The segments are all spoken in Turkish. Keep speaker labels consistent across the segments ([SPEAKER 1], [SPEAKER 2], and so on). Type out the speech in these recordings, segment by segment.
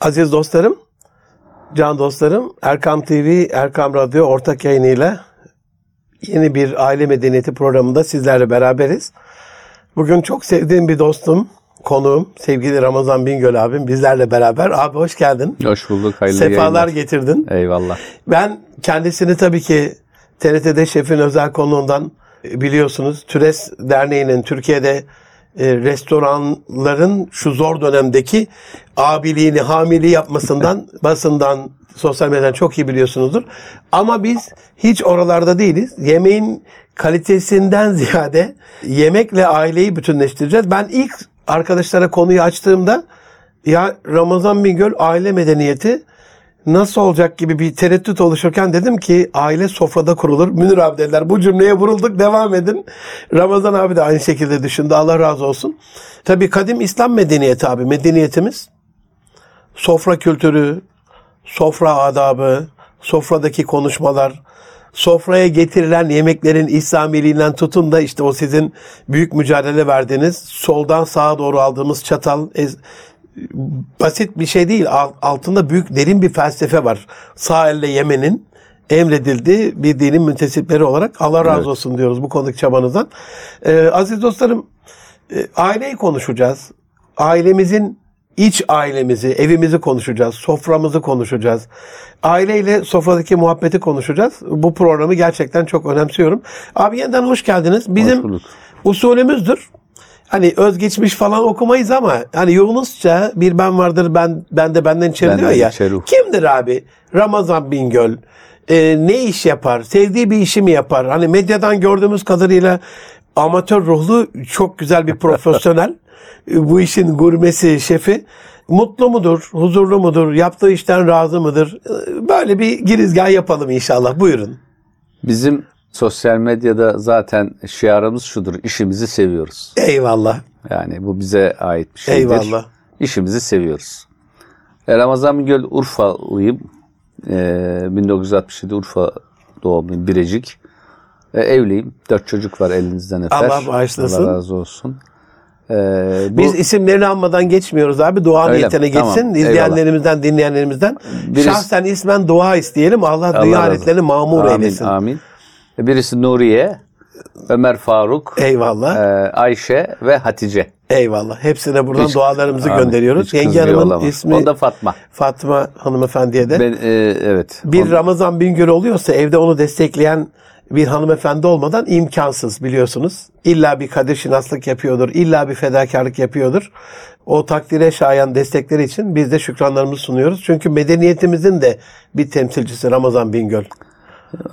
[SPEAKER 1] Aziz dostlarım, can dostlarım, Erkam TV, Erkam Radyo ortak yayınıyla yeni bir aile medeniyeti programında sizlerle beraberiz. Bugün çok sevdiğim bir dostum, konuğum, sevgili Ramazan Bingöl abim bizlerle beraber. Abi hoş geldin.
[SPEAKER 2] Hoş bulduk. Hayırlı
[SPEAKER 1] Sefalar
[SPEAKER 2] yayınlar.
[SPEAKER 1] getirdin.
[SPEAKER 2] Eyvallah.
[SPEAKER 1] Ben kendisini tabii ki TRT'de şefin özel konuğundan biliyorsunuz. Türes Derneği'nin Türkiye'de e, restoranların şu zor dönemdeki abiliğini, hamiliği yapmasından, basından, sosyal medyadan çok iyi biliyorsunuzdur. Ama biz hiç oralarda değiliz. Yemeğin kalitesinden ziyade yemekle aileyi bütünleştireceğiz. Ben ilk arkadaşlara konuyu açtığımda ya Ramazan Bingöl aile medeniyeti nasıl olacak gibi bir tereddüt oluşurken dedim ki aile sofrada kurulur. Münir abi dediler bu cümleye vurulduk devam edin. Ramazan abi de aynı şekilde düşündü Allah razı olsun. Tabii kadim İslam medeniyeti abi medeniyetimiz sofra kültürü, sofra adabı, sofradaki konuşmalar, sofraya getirilen yemeklerin İslamiliğinden tutun da işte o sizin büyük mücadele verdiğiniz soldan sağa doğru aldığımız çatal basit bir şey değil. Al- Altında büyük derin bir felsefe var. Sağ elle yemenin emredildiği bir dinin müntesipleri olarak Allah razı
[SPEAKER 2] Evet.
[SPEAKER 1] olsun diyoruz bu konudaki çabanızdan. Ee, aziz dostlarım e, aileyi konuşacağız. Ailemizin iç ailemizi, evimizi konuşacağız. Soframızı konuşacağız. Aileyle sofradaki muhabbeti konuşacağız. Bu programı gerçekten çok önemsiyorum. Abi yeniden hoş geldiniz. Bizim
[SPEAKER 2] bulduk.
[SPEAKER 1] usulümüzdür. Hani özgeçmiş falan okumayız ama hani Yunusça bir ben vardır ben ben de benden içeri diyor ya.
[SPEAKER 2] içeri.
[SPEAKER 1] Kimdir abi? Ramazan Bingöl. Ee, ne iş yapar? Sevdiği bir işi mi yapar? Hani medyadan gördüğümüz kadarıyla amatör ruhlu çok güzel bir profesyonel. Bu işin gurmesi, şefi. Mutlu mudur? Huzurlu mudur? Yaptığı işten razı mıdır? Ee, Böyle bir girizgah yapalım inşallah. Buyurun.
[SPEAKER 2] Bizim sosyal medyada zaten şiarımız şudur. işimizi seviyoruz.
[SPEAKER 1] Eyvallah.
[SPEAKER 2] Yani bu bize ait bir şeydir.
[SPEAKER 1] Eyvallah.
[SPEAKER 2] İşimizi seviyoruz. E, Ramazan Bingöl Urfalıyım. E, 1967 Urfa doğumluyum. Birecik. E, evliyim. Dört çocuk var elinizden öper.
[SPEAKER 1] Allah bağışlasın.
[SPEAKER 2] Allah razı olsun. E, bu,
[SPEAKER 1] Biz isimlerini almadan geçmiyoruz abi. Dua
[SPEAKER 2] Öyle
[SPEAKER 1] niyetine
[SPEAKER 2] mi? Tamam,
[SPEAKER 1] geçsin. İzleyenlerimizden, dinleyenlerimizden.
[SPEAKER 2] Birisi-
[SPEAKER 1] Şahsen ismen dua isteyelim. Allah,
[SPEAKER 2] Allah
[SPEAKER 1] dünya aletlerini mamur
[SPEAKER 2] amin,
[SPEAKER 1] eylesin.
[SPEAKER 2] Amin. Birisi Nuriye, Ömer Faruk,
[SPEAKER 1] Eyvallah.
[SPEAKER 2] e, Ayşe ve Hatice.
[SPEAKER 1] Eyvallah. Hepsine buradan
[SPEAKER 2] Hiç-
[SPEAKER 1] dualarımızı
[SPEAKER 2] Amin.
[SPEAKER 1] gönderiyoruz. Yenge Hanım'ın ismi
[SPEAKER 2] O da Fatma.
[SPEAKER 1] Fatma hanımefendiye de.
[SPEAKER 2] Ben e, evet.
[SPEAKER 1] bir
[SPEAKER 2] O-
[SPEAKER 1] Ramazan Bingöl oluyorsa evde onu destekleyen bir hanımefendi olmadan imkansız biliyorsunuz. İlla bir kadir şinaslık yapıyordur. illa bir fedakarlık yapıyordur. O takdire şayan destekleri için biz de şükranlarımızı sunuyoruz. Çünkü medeniyetimizin de bir temsilcisi Ramazan Bingöl.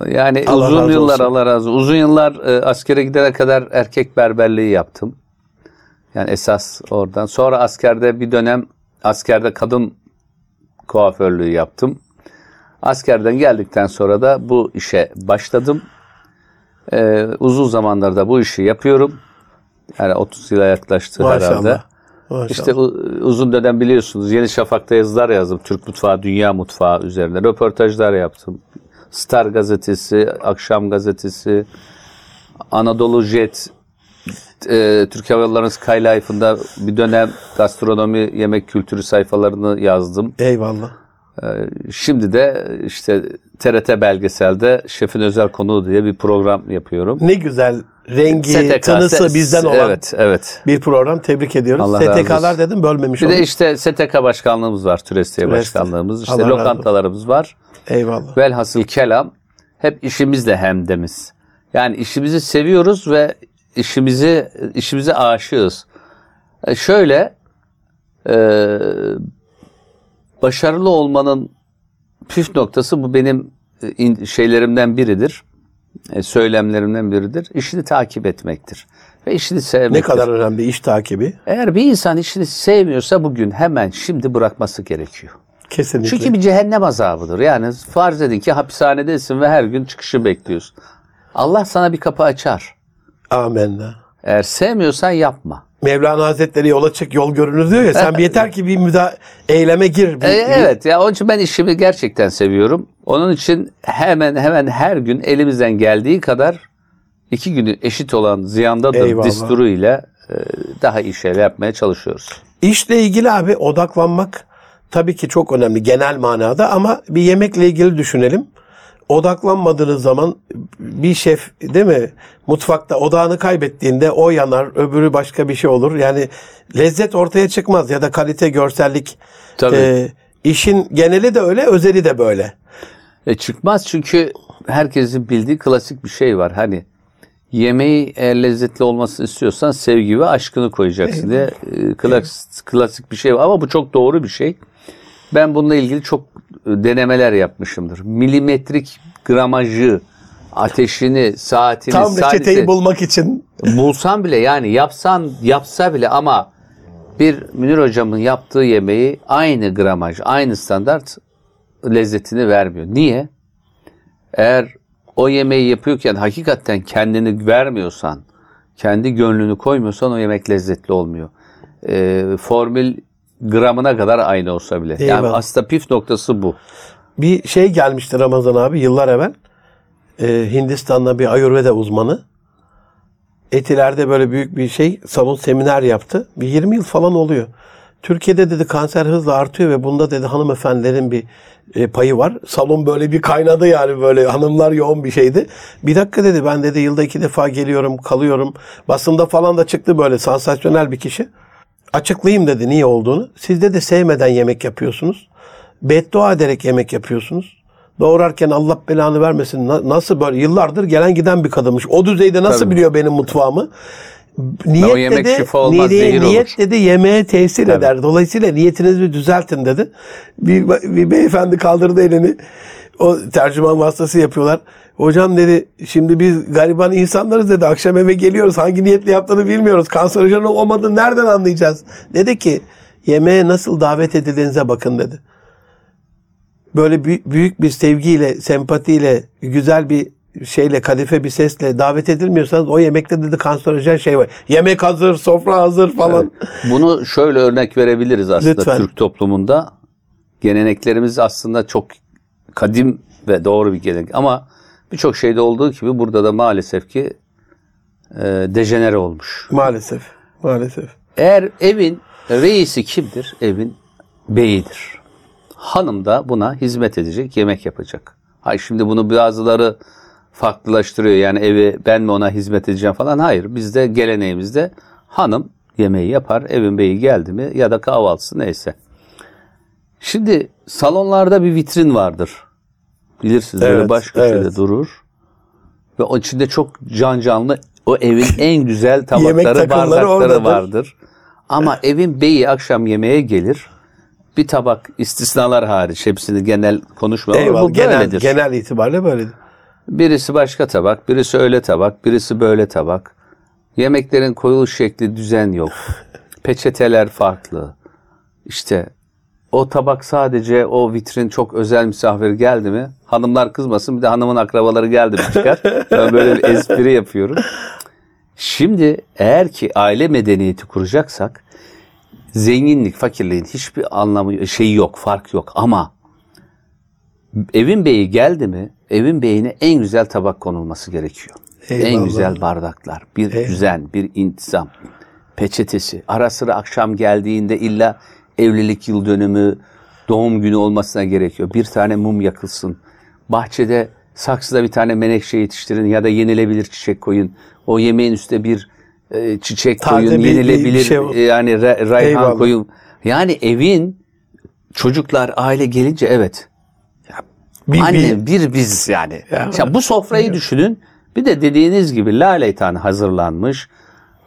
[SPEAKER 2] Yani
[SPEAKER 1] Allah
[SPEAKER 2] uzun yıllar
[SPEAKER 1] olsun.
[SPEAKER 2] Allah razı. Uzun yıllar e, askere gidene kadar erkek berberliği yaptım. Yani esas oradan. Sonra askerde bir dönem askerde kadın kuaförlüğü yaptım. Askerden geldikten sonra da bu işe başladım. E, uzun zamanlarda bu işi yapıyorum. Yani 30 yıla yaklaştı herhalde.
[SPEAKER 1] Maşallah. Maşallah.
[SPEAKER 2] İşte uzun dönem biliyorsunuz Yeni Şafak'ta yazılar yazdım. Türk mutfağı, dünya mutfağı üzerine. Röportajlar yaptım. Star gazetesi, Akşam gazetesi, Anadolu Jet, e, Türk Hava Yolları'nın Skylife'ında bir dönem gastronomi, yemek kültürü sayfalarını yazdım.
[SPEAKER 1] Eyvallah.
[SPEAKER 2] E, şimdi de işte TRT belgeselde Şefin Özel Konuğu diye bir program yapıyorum.
[SPEAKER 1] Ne güzel rengi,
[SPEAKER 2] STK,
[SPEAKER 1] tanısı bizden olan
[SPEAKER 2] Evet, evet.
[SPEAKER 1] bir program. Tebrik ediyoruz.
[SPEAKER 2] Allah
[SPEAKER 1] STK'lar dedim bölmemiş
[SPEAKER 2] Bir de
[SPEAKER 1] olduk.
[SPEAKER 2] işte STK başkanlığımız var, Türestiye
[SPEAKER 1] Türestiye.
[SPEAKER 2] başkanlığımız. İşte
[SPEAKER 1] Allah razı olsun.
[SPEAKER 2] lokantalarımız var.
[SPEAKER 1] Eyvallah.
[SPEAKER 2] Velhasıl kelam hep işimizle hemdemiz. Yani işimizi seviyoruz ve işimizi işimize aşığız. E şöyle e, başarılı olmanın püf noktası bu benim e, in- şeylerimden biridir. E, söylemlerimden biridir. İşini takip etmektir. Ve işini sevmektir.
[SPEAKER 1] Ne kadar önemli iş takibi.
[SPEAKER 2] Eğer bir insan işini sevmiyorsa bugün hemen şimdi bırakması gerekiyor.
[SPEAKER 1] Kesinlikle.
[SPEAKER 2] Çünkü bir cehennem azabıdır. Yani farz edin ki hapishanedesin ve her gün çıkışı bekliyorsun. Allah sana bir kapı açar.
[SPEAKER 1] Amenna.
[SPEAKER 2] Eğer sevmiyorsan yapma.
[SPEAKER 1] Mevlana Hazretleri yola çık yol görünür diyor ya. Sen bir yeter ki bir müda eyleme gir. Bir,
[SPEAKER 2] E, evet ya onun için ben işimi gerçekten seviyorum. Onun için hemen hemen her gün elimizden geldiği kadar iki günü eşit olan ziyandadır
[SPEAKER 1] Eyvallah.
[SPEAKER 2] disturu ile e, daha iyi şeyler yapmaya çalışıyoruz.
[SPEAKER 1] İşle ilgili abi odaklanmak tabii ki çok önemli genel manada ama bir yemekle ilgili düşünelim. Odaklanmadığınız zaman bir şef değil mi mutfakta odağını kaybettiğinde o yanar öbürü başka bir şey olur. Yani lezzet ortaya çıkmaz ya da kalite görsellik.
[SPEAKER 2] Tabii.
[SPEAKER 1] Ee, işin geneli de öyle özeli de böyle.
[SPEAKER 2] E çıkmaz çünkü herkesin bildiği klasik bir şey var. Hani yemeği eğer lezzetli olmasını istiyorsan sevgi ve aşkını koyacaksın diye e, klasik, klasik bir şey var. Ama bu çok doğru bir şey. Ben bununla ilgili çok e, denemeler yapmışımdır. Milimetrik gramajı, ateşini, saatini,
[SPEAKER 1] Tam
[SPEAKER 2] sadece-
[SPEAKER 1] reçeteyi bulmak için
[SPEAKER 2] bulsan bile yani yapsan yapsa bile ama bir Münir hocamın yaptığı yemeği aynı gramaj, aynı standart lezzetini vermiyor. Niye? Eğer o yemeği yapıyorken hakikaten kendini vermiyorsan, kendi gönlünü koymuyorsan o yemek lezzetli olmuyor. Ee, formül gramına kadar aynı olsa bile. Yani
[SPEAKER 1] Eyvallah.
[SPEAKER 2] aslında püf noktası bu.
[SPEAKER 1] bir şey gelmişti Ramazan abi yıllar evvel. Ee, Hindistan'da bir Ayurveda uzmanı. Etiler'de böyle büyük bir şey salon seminer yaptı. Bir 20 yıl falan oluyor. Türkiye'de dedi kanser hızla artıyor ve bunda dedi hanımefendilerin bir e, payı var. Salon böyle bir kaynadı yani böyle hanımlar yoğun bir şeydi. Bir dakika dedi ben dedi yılda iki defa geliyorum kalıyorum. Basında falan da çıktı böyle sansasyonel bir kişi. Açıklayayım dedi niye olduğunu. Siz de sevmeden yemek yapıyorsunuz. Beddua ederek yemek yapıyorsunuz. Doğurarken Allah belanı vermesin. Na- Nasıl böyle yıllardır gelen giden bir kadınmış. O düzeyde nasıl
[SPEAKER 2] Tabii.
[SPEAKER 1] biliyor benim mutfağımı? Niyet
[SPEAKER 2] O yemek
[SPEAKER 1] dedi,
[SPEAKER 2] şifa olmaz,
[SPEAKER 1] niyet,
[SPEAKER 2] zehir olur.
[SPEAKER 1] niyet dedi yemeğe tesir eder. Dolayısıyla niyetinizi düzeltin dedi. Bir, bir beyefendi kaldırdı elini. O tercüman vasıtası yapıyorlar. Hocam dedi şimdi biz gariban insanlarız dedi. Akşam eve geliyoruz. Hangi niyetle yaptığını bilmiyoruz. Kanserojen olmadığını nereden anlayacağız? Dedi ki yemeğe nasıl davet edildiğinize bakın dedi. Böyle büy- büyük bir sevgiyle, sempatiyle, güzel bir şeyle, kadife bir sesle davet edilmiyorsanız o yemekte dedi kanserojen şey var. Yemek hazır, sofra hazır falan.
[SPEAKER 2] Bunu şöyle örnek verebiliriz aslında
[SPEAKER 1] Lütfen.
[SPEAKER 2] Türk toplumunda. Geleneklerimiz aslında çok kadim ve doğru bir gelenek ama birçok şeyde olduğu gibi burada da maalesef ki e, dejenere olmuş.
[SPEAKER 1] Maalesef. Maalesef.
[SPEAKER 2] Eğer evin reisi kimdir? Evin beyidir. Hanım da buna hizmet edecek, yemek yapacak. Hayır şimdi bunu bazıları farklılaştırıyor. Yani evi ben mi ona hizmet edeceğim falan. Hayır bizde geleneğimizde hanım yemeği yapar. Evin beyi geldi mi ya da kahvaltısı neyse. Şimdi salonlarda bir vitrin vardır. Bilirsiniz böyle
[SPEAKER 1] Evet,
[SPEAKER 2] baş köşede
[SPEAKER 1] evet.
[SPEAKER 2] durur. Ve o içinde çok can canlı o evin en güzel tabakları, bardakları
[SPEAKER 1] oradadır.
[SPEAKER 2] vardır. Ama evin beyi akşam yemeğe gelir. Bir tabak istisnalar hariç hepsini genel konuşmuyorum. ama
[SPEAKER 1] Eyvallah.
[SPEAKER 2] Bu
[SPEAKER 1] Genel,
[SPEAKER 2] böyledir.
[SPEAKER 1] genel itibariyle böyledir.
[SPEAKER 2] Birisi başka tabak, birisi öyle tabak, birisi böyle tabak. Yemeklerin koyuluş şekli düzen yok. Peçeteler farklı. İşte o tabak sadece o vitrin çok özel misafir geldi mi? Hanımlar kızmasın bir de hanımın akrabaları geldi mi çıkar. Ben böyle bir espri yapıyorum. Şimdi eğer ki aile medeniyeti kuracaksak zenginlik, fakirliğin hiçbir anlamı, şeyi yok, fark yok ama evin beyi geldi mi evin beyine en güzel tabak konulması gerekiyor. En
[SPEAKER 1] Eyvallah.
[SPEAKER 2] güzel bardaklar, bir
[SPEAKER 1] Eyvallah.
[SPEAKER 2] düzen, bir intizam, peçetesi. Ara sıra akşam geldiğinde illa evlilik yıl dönümü, doğum günü olmasına gerekiyor. Bir tane mum yakılsın. Bahçede saksıda bir tane menekşe yetiştirin ya da yenilebilir çiçek koyun. O yemeğin üstüne bir e, çiçek
[SPEAKER 1] Taze
[SPEAKER 2] koyun,
[SPEAKER 1] bir- bir
[SPEAKER 2] yenilebilir
[SPEAKER 1] şey olsun.
[SPEAKER 2] e, yani re- rayhan
[SPEAKER 1] Eyvallah.
[SPEAKER 2] koyun. Yani evin çocuklar aile gelince evet
[SPEAKER 1] Bir,
[SPEAKER 2] Anne bir biz yani.
[SPEAKER 1] Ya.
[SPEAKER 2] Ya bu sofrayı düşünün. Bir de dediğiniz gibi laleytan hazırlanmış,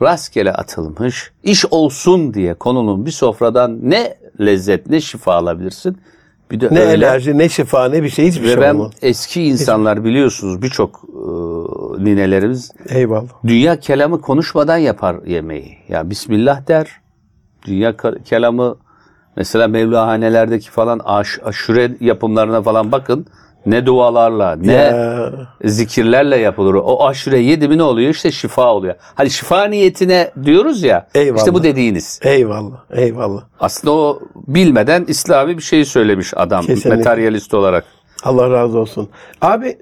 [SPEAKER 2] rastgele atılmış, iş olsun diye konulun bir sofradan ne lezzet ne şifa alabilirsin. Bir de
[SPEAKER 1] ne
[SPEAKER 2] öyle.
[SPEAKER 1] enerji, ne şifa, ne bir şey hiçbir
[SPEAKER 2] Ve
[SPEAKER 1] şey
[SPEAKER 2] ben
[SPEAKER 1] olmaz.
[SPEAKER 2] eski insanlar biliyorsunuz birçok e, ninelerimiz
[SPEAKER 1] Eyvallah.
[SPEAKER 2] dünya kelamı konuşmadan yapar yemeği. Ya Bismillah der. Dünya kelamı mesela Mevlahanelerdeki falan aş, aşure yapımlarına falan bakın. Ne dualarla, ne
[SPEAKER 1] Ya.
[SPEAKER 2] zikirlerle yapılır. O aşure yedi mi ne oluyor? İşte şifa oluyor. Hani şifa niyetine diyoruz ya.
[SPEAKER 1] Eyvallah.
[SPEAKER 2] İşte bu dediğiniz.
[SPEAKER 1] Eyvallah. Eyvallah.
[SPEAKER 2] Aslında o bilmeden İslami bir şey söylemiş adam.
[SPEAKER 1] Kesinlikle.
[SPEAKER 2] Materyalist olarak.
[SPEAKER 1] Allah razı olsun. Abi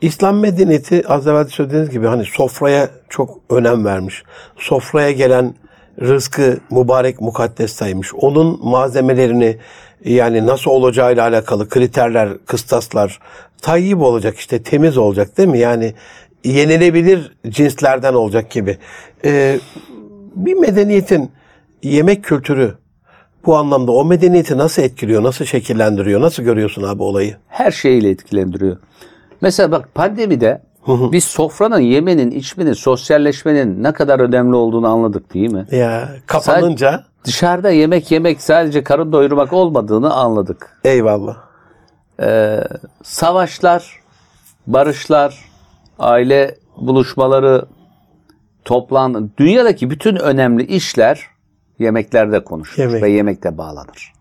[SPEAKER 1] İslam medeniyeti az evvel söylediğiniz gibi hani sofraya çok önem vermiş. Sofraya gelen rızkı mübarek mukaddes saymış. Onun malzemelerini yani nasıl olacağıyla alakalı kriterler, kıstaslar tayyip olacak işte temiz olacak değil mi? Yani yenilebilir cinslerden olacak gibi. Ee, bir medeniyetin yemek kültürü bu anlamda o medeniyeti nasıl etkiliyor, nasıl şekillendiriyor, nasıl görüyorsun abi olayı?
[SPEAKER 2] Her şeyle etkilendiriyor. Mesela bak pandemide biz sofranın, yemenin, içmenin, sosyalleşmenin ne kadar önemli olduğunu anladık değil mi?
[SPEAKER 1] Ya kapanınca
[SPEAKER 2] Dışarıda yemek yemek sadece karın doyurmak olmadığını anladık.
[SPEAKER 1] eyvallah.
[SPEAKER 2] Savaşlar, barışlar, aile buluşmaları, toplan dünyadaki bütün önemli işler yemeklerde konuşulur
[SPEAKER 1] Yemek.
[SPEAKER 2] ve yemekte bağlanır.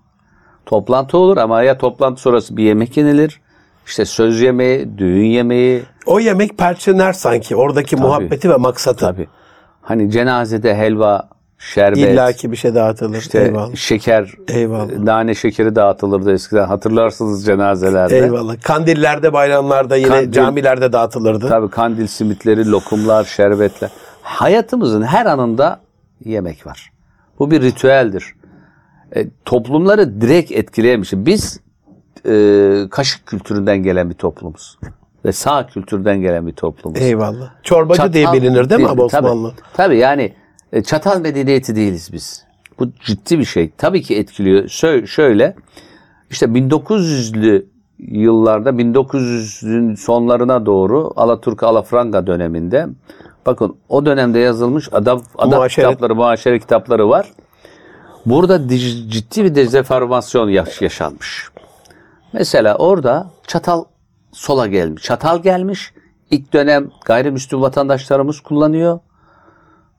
[SPEAKER 2] Toplantı olur ama ya toplantı sonrası bir yemek yenilir. İşte söz yemeği, düğün yemeği,
[SPEAKER 1] O yemek perçinler sanki oradaki muhabbeti ve maksatı.
[SPEAKER 2] tabii. Hani cenazede helva, şerbet,
[SPEAKER 1] İlla ki bir şey dağıtılır.
[SPEAKER 2] işte
[SPEAKER 1] eyvallah.
[SPEAKER 2] şeker,
[SPEAKER 1] Eyvallah.
[SPEAKER 2] nane şekeri dağıtılırdı eskiden. Hatırlarsınız cenazelerde.
[SPEAKER 1] Eyvallah. Kandillerde, bayramlarda yine
[SPEAKER 2] Kandil-
[SPEAKER 1] camilerde dağıtılırdı.
[SPEAKER 2] Tabii kandil simitleri, lokumlar, şerbetler. Hayatımızın her anında yemek var. Bu bir ritüeldir. E, toplumları direkt etkileyemiş. Biz e, kaşık kültüründen gelen bir toplumuz. Ve sağ kültürden gelen bir toplumuz.
[SPEAKER 1] Eyvallah. Çorbacı
[SPEAKER 2] Çatal
[SPEAKER 1] diye bilinir değil mi abi
[SPEAKER 2] tabii.
[SPEAKER 1] Osmanlı?
[SPEAKER 2] Tabii, yani e, çatal medeniyeti değiliz biz. Bu ciddi bir şey. Tabii ki etkiliyor. Şö- şöyle işte 1900'lü yıllarda 1900'ün sonlarına doğru Alaturka Alafranga döneminde bakın o dönemde yazılmış adab, adab
[SPEAKER 1] Muaşeret.
[SPEAKER 2] kitapları, muaşere kitapları var. Burada ciddi bir dezenformasyon yaş- yaşanmış. Mesela orada çatal sola gelmiş. Çatal gelmiş. İlk dönem gayrimüslim vatandaşlarımız kullanıyor.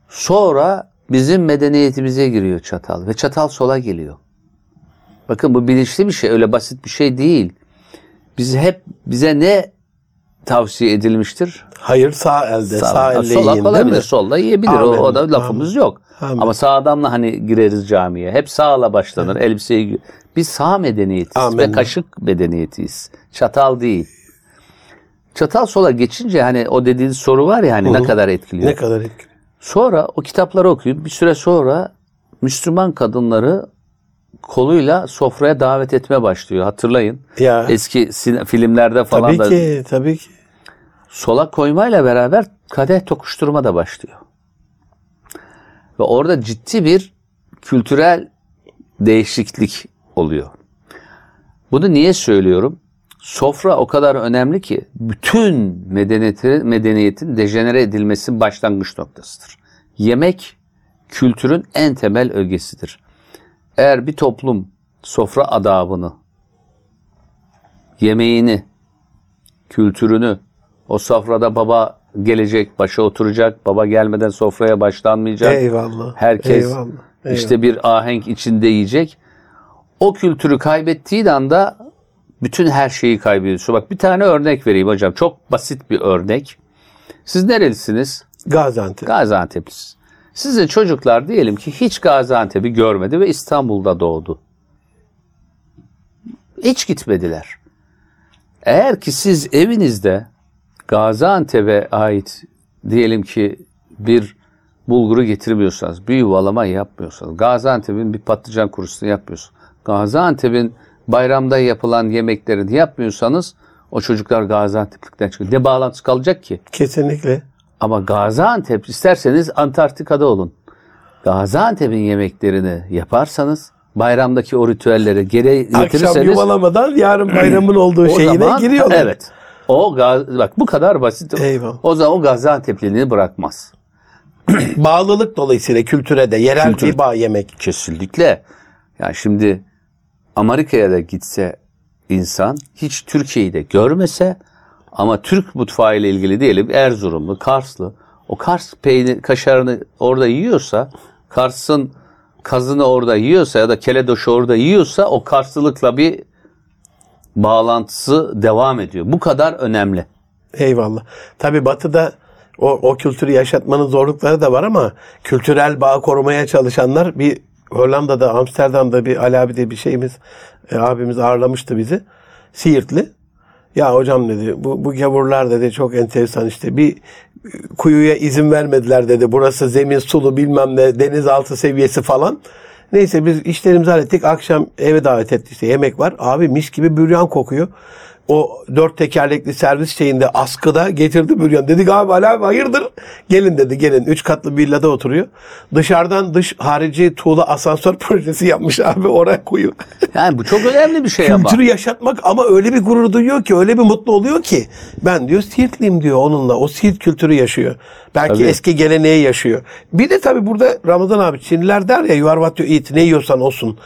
[SPEAKER 2] Sonra bizim medeniyetimize giriyor çatal ve çatal sola geliyor. Bakın bu bilinçli bir şey, öyle basit bir şey değil. Biz hep bize ne tavsiye edilmiştir?
[SPEAKER 1] Hayır sağ elde, sağ, elle
[SPEAKER 2] sola
[SPEAKER 1] yiyin
[SPEAKER 2] olabilir,
[SPEAKER 1] değil mi?
[SPEAKER 2] solda yiyebilir. O,
[SPEAKER 1] Amin,
[SPEAKER 2] o da lafımız yok.
[SPEAKER 1] Amin.
[SPEAKER 2] Ama sağ adamla hani gireriz camiye. Hep sağla başlanır. Elbiseyi gi- biz sağ medeniyetiz
[SPEAKER 1] Amin.
[SPEAKER 2] ve kaşık medeniyetiyiz. Çatal değil. Çatal sola geçince hani o dediğiniz soru var ya hani ne kadar etkiliyor.
[SPEAKER 1] Ne kadar etkili.
[SPEAKER 2] Sonra o kitapları okuyup bir süre sonra Müslüman kadınları koluyla sofraya davet etme başlıyor. Hatırlayın.
[SPEAKER 1] Ya
[SPEAKER 2] Eski filmlerde falan
[SPEAKER 1] tabii
[SPEAKER 2] da
[SPEAKER 1] ki, tabii ki.
[SPEAKER 2] sola koymayla beraber kadeh tokuşturma da başlıyor. Ve orada ciddi bir kültürel değişiklik oluyor. Bunu niye söylüyorum? Sofra o kadar önemli ki bütün medeniyetin, medeniyetin dejenere edilmesinin başlangıç noktasıdır. Yemek kültürün en temel ögesidir. Eğer bir toplum sofra adabını, yemeğini, kültürünü, o sofrada baba gelecek, başa oturacak, baba gelmeden sofraya başlanmayacak.
[SPEAKER 1] Eyvallah.
[SPEAKER 2] Herkes
[SPEAKER 1] Eyvallah. eyvallah.
[SPEAKER 2] işte bir ahenk içinde yiyecek. O kültürü kaybettiği anda bütün her şeyi kaybediyorsun. Bak bir tane örnek vereyim hocam. Çok basit bir örnek. Siz nerelisiniz?
[SPEAKER 1] Gaziantep.
[SPEAKER 2] Gaziantep'lisiniz. Sizin çocuklar diyelim ki hiç Gaziantep'i görmedi ve İstanbul'da doğdu. Hiç gitmediler. Eğer ki siz evinizde Gaziantep'e ait diyelim ki bir bulguru getirmiyorsanız, bir yuvalama yapmıyorsanız, Gaziantep'in bir patlıcan kurusunu yapmıyorsanız, Gaziantep'in bayramda yapılan yemeklerini yapmıyorsanız o çocuklar Gaziantep'likten çıkıyor. Ne bağlantısı kalacak ki?
[SPEAKER 1] Kesinlikle.
[SPEAKER 2] Ama Gaziantep isterseniz Antarktika'da olun. Gaziantep'in yemeklerini yaparsanız bayramdaki o ritüelleri geri
[SPEAKER 1] Akşam
[SPEAKER 2] getirirseniz
[SPEAKER 1] yuvalamadan yarın bayramın olduğu şeyine
[SPEAKER 2] zaman
[SPEAKER 1] giriyorlar.
[SPEAKER 2] evet. O gaz, bak bu kadar basit.
[SPEAKER 1] Eyvallah.
[SPEAKER 2] O zaman o Gaziantep'liliğini bırakmaz.
[SPEAKER 1] Bağlılık dolayısıyla kültüre de yerel
[SPEAKER 2] Kültür.
[SPEAKER 1] bir bağ yemek.
[SPEAKER 2] Kesinlikle. Yani şimdi Amerika'ya da gitse insan hiç Türkiye'yi de görmese ama Türk mutfağı ile ilgili diyelim Erzurumlu, Karslı o Kars peynir kaşarını orada yiyorsa Kars'ın kazını orada yiyorsa ya da keledoşu orada yiyorsa o Karslılıkla bir bağlantısı devam ediyor. Bu kadar önemli.
[SPEAKER 1] Eyvallah. Tabii batıda o, o kültürü yaşatmanın zorlukları da var ama kültürel bağ korumaya çalışanlar bir Hollanda'da, Amsterdam'da bir Ali abi diye bir şeyimiz, e, abimiz ağırlamıştı bizi. Siirtli. Ya hocam dedi bu, bu gavurlar dedi çok enteresan işte bir kuyuya izin vermediler dedi. Burası zemin sulu bilmem ne denizaltı seviyesi falan. Neyse biz işlerimizi hallettik. Akşam eve davet etti işte yemek var. Abi mis gibi büryan kokuyor. O dört tekerlekli servis şeyinde askıda getirdi büryan. Dedik abi abi hayırdır? Gelin dedi gelin. Üç katlı villada oturuyor. Dışarıdan dış harici tuğla asansör projesi yapmış abi oraya kuyu.
[SPEAKER 2] Yani bu çok önemli bir şey ama.
[SPEAKER 1] Kültürü yaşatmak ama öyle bir gurur duyuyor ki, öyle bir mutlu oluyor ki. Ben diyor Siirtliyim diyor onunla. O Siirt kültürü yaşıyor. Belki
[SPEAKER 2] Tabii.
[SPEAKER 1] eski geleneği yaşıyor. Bir de tabii burada Ramazan abi Çinliler der ya you are what you eat. Ne yiyorsan olsun.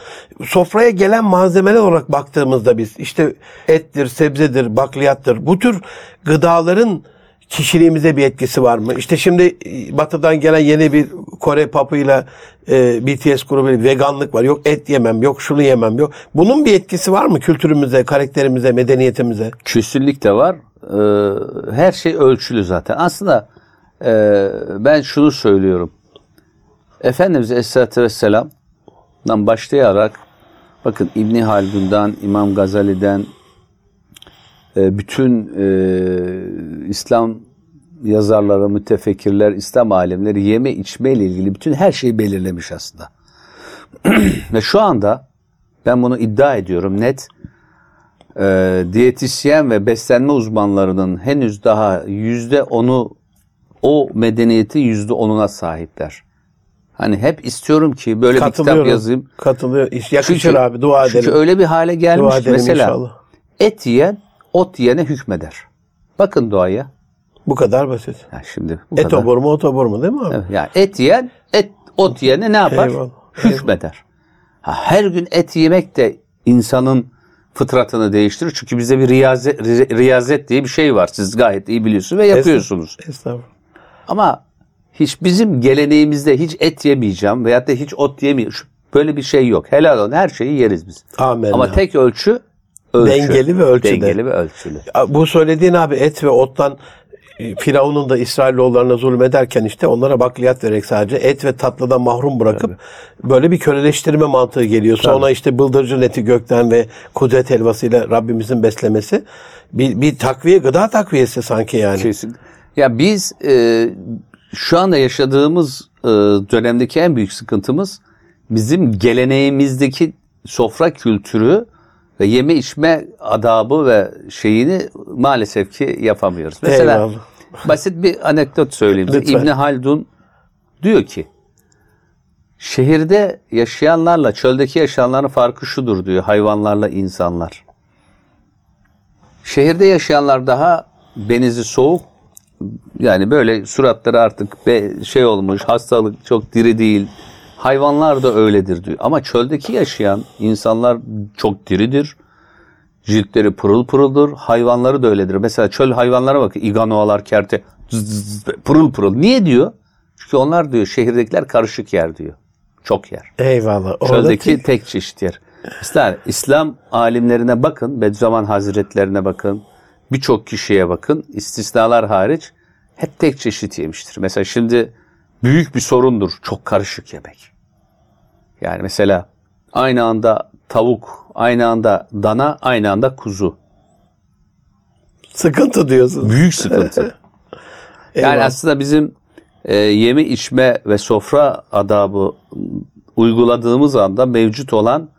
[SPEAKER 1] Sofraya gelen malzemeler olarak baktığımızda biz işte ettir, sebzedir, bakliyattır. Bu tür gıdaların kişiliğimize bir etkisi var mı? İşte şimdi e, batıdan gelen yeni bir Kore papıyla e, BTS grubuyla veganlık var. Yok et yemem, yok şunu yemem, yok. Bunun bir etkisi var mı kültürümüze, karakterimize, medeniyetimize?
[SPEAKER 2] Kesinlikle var. Ee, her şey ölçülü zaten. Aslında e, ben şunu söylüyorum. Efendimiz Aleyhisselatü Vesselam'dan başlayarak bakın İbni Haldun'dan, İmam Gazali'den bütün e, İslam yazarları, mütefekkirler, İslam alemleri yeme içme ile ilgili bütün her şeyi belirlemiş aslında. Ve şu anda ben bunu iddia ediyorum net e, diyetisyen ve beslenme uzmanlarının henüz daha yüzde onu o medeniyeti yüzde onuna sahipler. Hani hep istiyorum ki böyle bir kitap yazayım.
[SPEAKER 1] Katılıyor. Yakışır
[SPEAKER 2] Çünkü-
[SPEAKER 1] abi dua
[SPEAKER 2] Çünkü
[SPEAKER 1] edelim.
[SPEAKER 2] öyle bir hale gelmiş
[SPEAKER 1] Dua edelim
[SPEAKER 2] mesela
[SPEAKER 1] inşallah.
[SPEAKER 2] et yiyen ot yiyene hükmeder. Bakın doğaya.
[SPEAKER 1] Bu kadar basit.
[SPEAKER 2] Ya şimdi bu kadar.
[SPEAKER 1] Etobur mu otobur mu değil mi abi?
[SPEAKER 2] Evet, yani et yiyen et ot yiyene ne yapar?
[SPEAKER 1] Eyvallah,
[SPEAKER 2] Hükmeder. Ha, her gün et yemek de insanın fıtratını değiştirir. Çünkü bizde bir riyazet, ri- riyazet diye bir şey var. Siz gayet iyi biliyorsunuz ve yapıyorsunuz.
[SPEAKER 1] Estağfurullah.
[SPEAKER 2] Ama hiç bizim geleneğimizde hiç et yemeyeceğim veyahut da hiç ot yemeyeceğim. Böyle bir şey yok. Helal olsun her şeyi yeriz biz.
[SPEAKER 1] Amin.
[SPEAKER 2] Ama tek ölçü ölçü.
[SPEAKER 1] Dengeli ve ölçüde.
[SPEAKER 2] Dengeli ve ölçülü.
[SPEAKER 1] Bu söylediğin abi et ve ottan e, Firavun'un da İsrailoğullarına zulmederken işte onlara bakliyat vererek sadece et ve tatlıdan mahrum bırakıp böyle bir köleleştirme mantığı geliyor. Sonra işte bıldırcın eti gökten ve kudret helvasıyla Rabbimizin beslemesi bir, bir takviye gıda takviyesi sanki yani.
[SPEAKER 2] Kesin. Ya biz e, şu anda yaşadığımız e, dönemdeki en büyük sıkıntımız bizim geleneğimizdeki sofra kültürü ve yeme içme adabı ve şeyini maalesef ki yapamıyoruz. Mesela
[SPEAKER 1] Eyvallah.
[SPEAKER 2] basit bir anekdot söyleyeyim.
[SPEAKER 1] Lütfen.
[SPEAKER 2] İbni Haldun diyor ki şehirde yaşayanlarla çöldeki yaşayanların farkı şudur diyor hayvanlarla insanlar. Şehirde yaşayanlar daha benizi soğuk yani böyle suratları artık şey olmuş hastalık çok diri değil. Hayvanlar da öyledir diyor. Ama çöldeki yaşayan insanlar çok diridir. Ciltleri pırıl pırıldır. Hayvanları da öyledir. Mesela çöl hayvanlara bakın. iganoalar, kerte zız zız pırıl pırıl. Niye diyor? Çünkü onlar diyor şehirdekiler karışık yer diyor. Çok yer.
[SPEAKER 1] Eyvallah.
[SPEAKER 2] Çöldeki
[SPEAKER 1] Oradaki
[SPEAKER 2] tek çeşit yer. Mesela İslam alimlerine bakın, Bediüzzaman Hazretlerine bakın, birçok kişiye bakın, istisnalar hariç hep tek çeşit yemiştir. Mesela şimdi büyük bir sorundur çok karışık yemek. Yani mesela aynı anda tavuk, aynı anda dana, aynı anda kuzu.
[SPEAKER 1] sıkıntı diyorsun.
[SPEAKER 2] Büyük sıkıntı. Yani aslında bizim e, yeme içme ve sofra adabı uyguladığımız anda mevcut olan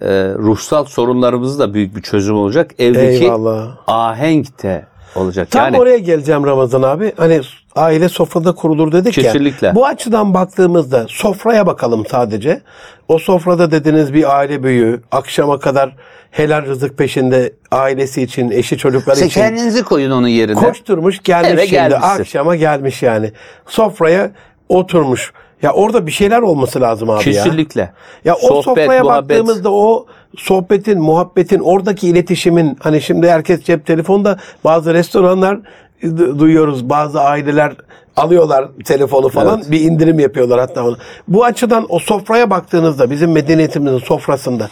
[SPEAKER 2] e, ruhsal sorunlarımız da büyük bir çözüm olacak. Evdeki
[SPEAKER 1] Eyvallah.
[SPEAKER 2] ahenk de olacak.
[SPEAKER 1] Tam
[SPEAKER 2] yani
[SPEAKER 1] oraya geleceğim Ramazan abi. Hani aile sofrada kurulur dedik
[SPEAKER 2] Kesinlikle.
[SPEAKER 1] ya. Bu açıdan baktığımızda sofraya bakalım sadece. O sofrada dediniz bir aile büyüğü akşama kadar helal rızık peşinde ailesi için, eşi çocukları için
[SPEAKER 2] kendinizi koyun onun yerine.
[SPEAKER 1] koşturmuş gelmiş
[SPEAKER 2] Eve
[SPEAKER 1] şimdi.
[SPEAKER 2] gelmişsin.
[SPEAKER 1] Akşama gelmiş yani. Sofraya oturmuş. Ya orada bir şeyler olması lazım abi ya.
[SPEAKER 2] Kesinlikle.
[SPEAKER 1] Ya o
[SPEAKER 2] Sohbet,
[SPEAKER 1] sofraya
[SPEAKER 2] muhabbet.
[SPEAKER 1] baktığımızda o sohbetin, muhabbetin, oradaki iletişimin hani şimdi herkes cep telefonda bazı restoranlar du- duyuyoruz bazı aileler alıyorlar telefonu falan
[SPEAKER 2] Evet.
[SPEAKER 1] bir indirim yapıyorlar hatta onu. Bu açıdan o sofraya baktığınızda bizim medeniyetimizin sofrasında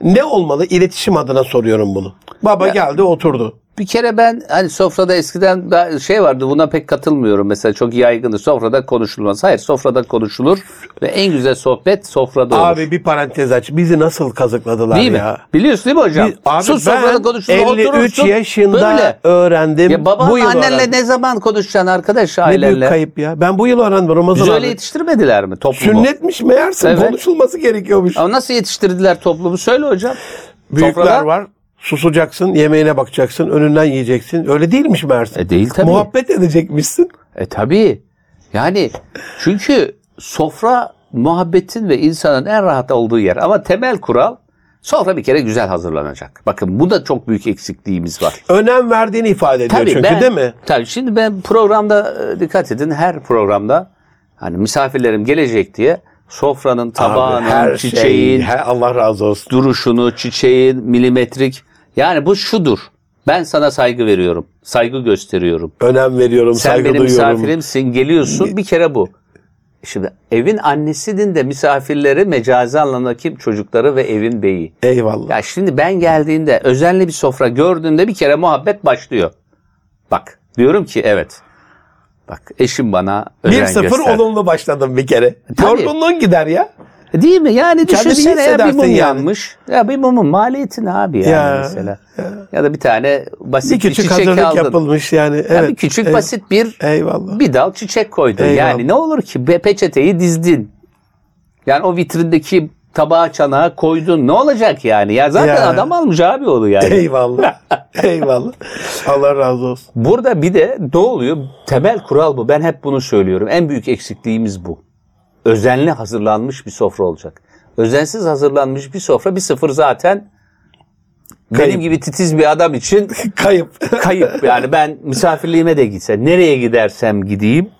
[SPEAKER 1] ne olmalı? İletişim adına soruyorum bunu. Baba geldi oturdu.
[SPEAKER 2] Bir kere ben hani sofrada eskiden şey vardı buna pek katılmıyorum. Mesela çok yaygındır sofrada konuşulmaz. Hayır sofrada konuşulur ve en güzel sohbet sofrada olur.
[SPEAKER 1] Abi bir parantez aç. Bizi nasıl kazıkladılar
[SPEAKER 2] değil mi?
[SPEAKER 1] ya?
[SPEAKER 2] Biliyorsun değil mi hocam?
[SPEAKER 1] Biz- abi
[SPEAKER 2] Sus sofrada
[SPEAKER 1] ben
[SPEAKER 2] konuşulur
[SPEAKER 1] 53
[SPEAKER 2] oturursun.
[SPEAKER 1] yaşında
[SPEAKER 2] Böyle.
[SPEAKER 1] öğrendim.
[SPEAKER 2] Ya baban
[SPEAKER 1] bu yıl
[SPEAKER 2] annenle
[SPEAKER 1] öğrendim.
[SPEAKER 2] ne zaman konuşacaksın arkadaş
[SPEAKER 1] Ne büyük
[SPEAKER 2] ailenle?
[SPEAKER 1] kayıp ya. Ben bu yıl öğrendim Ramazan
[SPEAKER 2] Bizi öyle yetiştirmediler mi toplumu?
[SPEAKER 1] Sünnetmiş meğerse
[SPEAKER 2] Evet.
[SPEAKER 1] konuşulması gerekiyormuş.
[SPEAKER 2] Ama nasıl yetiştirdiler toplumu? Söyle hocam.
[SPEAKER 1] Büyükler
[SPEAKER 2] Sofrada-
[SPEAKER 1] var. Susacaksın, yemeğine bakacaksın, önünden yiyeceksin. Öyle değilmiş meğerse.
[SPEAKER 2] E değil tabii.
[SPEAKER 1] Muhabbet edecekmişsin.
[SPEAKER 2] E tabii. Yani çünkü sofra muhabbetin ve insanın en rahat olduğu yer. Ama temel kural sofra bir kere güzel hazırlanacak. Bakın bu da çok büyük eksikliğimiz var.
[SPEAKER 1] Önem verdiğini ifade ediyor çünkü
[SPEAKER 2] ben,
[SPEAKER 1] değil mi?
[SPEAKER 2] Tabii şimdi ben programda e, dikkat edin her programda hani misafirlerim gelecek diye sofranın, tabağının,
[SPEAKER 1] Abi, her
[SPEAKER 2] çiçeğin,
[SPEAKER 1] şey, her, Allah razı olsun.
[SPEAKER 2] duruşunu, çiçeğin, milimetrik. Yani bu şudur. Ben sana saygı veriyorum. Saygı gösteriyorum.
[SPEAKER 1] Önem veriyorum,
[SPEAKER 2] Sen
[SPEAKER 1] saygı
[SPEAKER 2] benim
[SPEAKER 1] duyuyorum.
[SPEAKER 2] misafirimsin, geliyorsun. Bir kere bu. Şimdi evin annesinin de misafirleri mecazi anlamda kim? Çocukları ve evin beyi.
[SPEAKER 1] Eyvallah.
[SPEAKER 2] Ya şimdi ben geldiğinde özenli bir sofra gördüğünde bir kere muhabbet başlıyor. Bak diyorum ki evet. Bak eşim bana özen
[SPEAKER 1] 1-0
[SPEAKER 2] göster.
[SPEAKER 1] olumlu başladım bir kere.
[SPEAKER 2] Tabii.
[SPEAKER 1] Yorgunluğun gider ya.
[SPEAKER 2] Değil mi? Yani
[SPEAKER 1] Kendini
[SPEAKER 2] düşünsene ya bir mum
[SPEAKER 1] yani.
[SPEAKER 2] yanmış. Ya bir mumun maliyeti ne abi yani
[SPEAKER 1] Ya,
[SPEAKER 2] mesela. Ya. da bir tane basit
[SPEAKER 1] Bir
[SPEAKER 2] bir,
[SPEAKER 1] küçük
[SPEAKER 2] çiçek
[SPEAKER 1] hazırlık
[SPEAKER 2] aldın.
[SPEAKER 1] yapılmış yani.
[SPEAKER 2] Ya
[SPEAKER 1] Evet.
[SPEAKER 2] bir küçük
[SPEAKER 1] evet.
[SPEAKER 2] basit bir
[SPEAKER 1] Eyvallah.
[SPEAKER 2] bir dal çiçek koydun.
[SPEAKER 1] Eyvallah.
[SPEAKER 2] Yani ne olur ki peçeteyi dizdin. Yani o vitrindeki tabağı çanağa koydun. Ne olacak yani? Ya zaten
[SPEAKER 1] Ya.
[SPEAKER 2] adam almış abi onu yani.
[SPEAKER 1] Eyvallah. Eyvallah. Allah razı olsun.
[SPEAKER 2] Burada bir de ne oluyor? Temel kural bu. Ben hep bunu söylüyorum. En büyük eksikliğimiz bu. Özenli hazırlanmış bir sofra olacak. Özensiz hazırlanmış bir sofra bir sıfır zaten
[SPEAKER 1] Kayıp.
[SPEAKER 2] benim gibi titiz bir adam için
[SPEAKER 1] Kayıp.
[SPEAKER 2] kayıp. Yani ben misafirliğime de gitse, nereye gidersem gideyim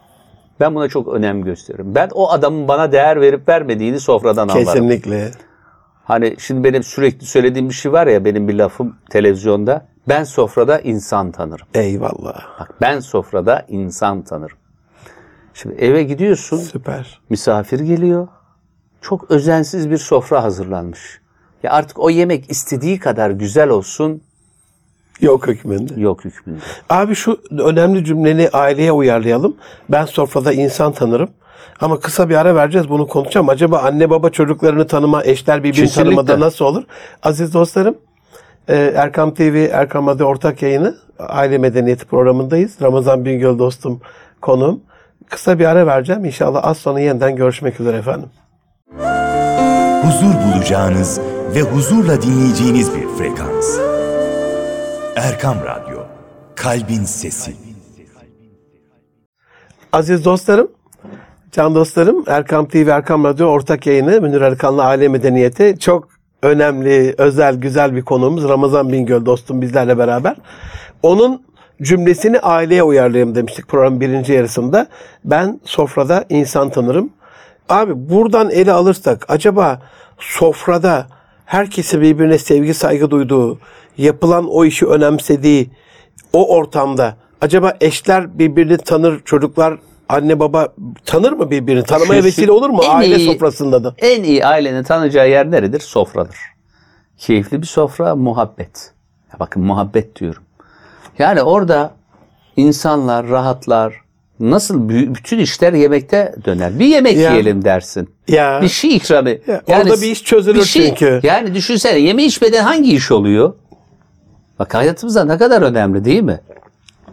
[SPEAKER 2] ben buna çok önem gösteriyorum. Ben o adamın bana değer verip vermediğini sofradan anlarım.
[SPEAKER 1] Kesinlikle.
[SPEAKER 2] Hani şimdi benim sürekli söylediğim bir şey var ya benim bir lafım televizyonda. Ben sofrada insan tanırım.
[SPEAKER 1] Eyvallah.
[SPEAKER 2] Bak ben sofrada insan tanırım. Şimdi eve gidiyorsun,
[SPEAKER 1] Süper.
[SPEAKER 2] misafir geliyor. Çok özensiz bir sofra hazırlanmış. Ya artık o yemek istediği kadar güzel olsun
[SPEAKER 1] Yok hükmünde.
[SPEAKER 2] yok hükmünde.
[SPEAKER 1] Abi şu önemli cümleni aileye uyarlayalım. Ben sofrada insan tanırım. Ama kısa bir ara vereceğiz bunu konuşacağım. Acaba anne baba çocuklarını tanıma, eşler birbirini
[SPEAKER 2] Kesinlikle.
[SPEAKER 1] tanımada nasıl olur? Aziz dostlarım, e, Erkam TV, Erkam Radyo ortak yayını Aile Medeniyeti programındayız. Ramazan Bingöl dostum konuğum. Kısa bir ara vereceğim. İnşallah az sonra yeniden görüşmek üzere efendim.
[SPEAKER 3] huzur bulacağınız ve huzurla dinleyeceğiniz bir frekans. Erkam Radyo, Kalbin Sesi.
[SPEAKER 1] Aziz dostlarım, can dostlarım, Erkam TV, Erkam Radyo ortak yayını Münir Erkan'la Aile Medeniyeti çok önemli, özel, güzel bir konuğumuz Ramazan Bingöl dostum bizlerle beraber. Onun cümlesini aileye uyarlayayım demiştik programın birinci yarısında. Ben sofrada insan tanırım. Abi buradan ele alırsak acaba sofrada herkesin birbirine sevgi saygı duyduğu, yapılan o işi önemsediği o ortamda acaba eşler birbirini tanır, çocuklar anne baba tanır mı birbirini? Tanımaya
[SPEAKER 2] Kesin-
[SPEAKER 1] vesile olur mu aile
[SPEAKER 2] iyi-
[SPEAKER 1] sofrasında da?
[SPEAKER 2] En iyi ailenin tanıyacağı yer neredir? Sofradır. Keyifli bir sofra, muhabbet. Ya bakın muhabbet diyorum. Yani orada insanlar rahatlar. Nasıl bü- bütün işler yemekte döner. Bir yemek
[SPEAKER 1] Ya.
[SPEAKER 2] yiyelim dersin.
[SPEAKER 1] Ya.
[SPEAKER 2] Bir şey ikramı.
[SPEAKER 1] Ya, orada bir iş çözülür çünkü.
[SPEAKER 2] Yani düşünsene yeme içmeden hangi iş oluyor? Bak hayatımızda ne kadar önemli değil mi?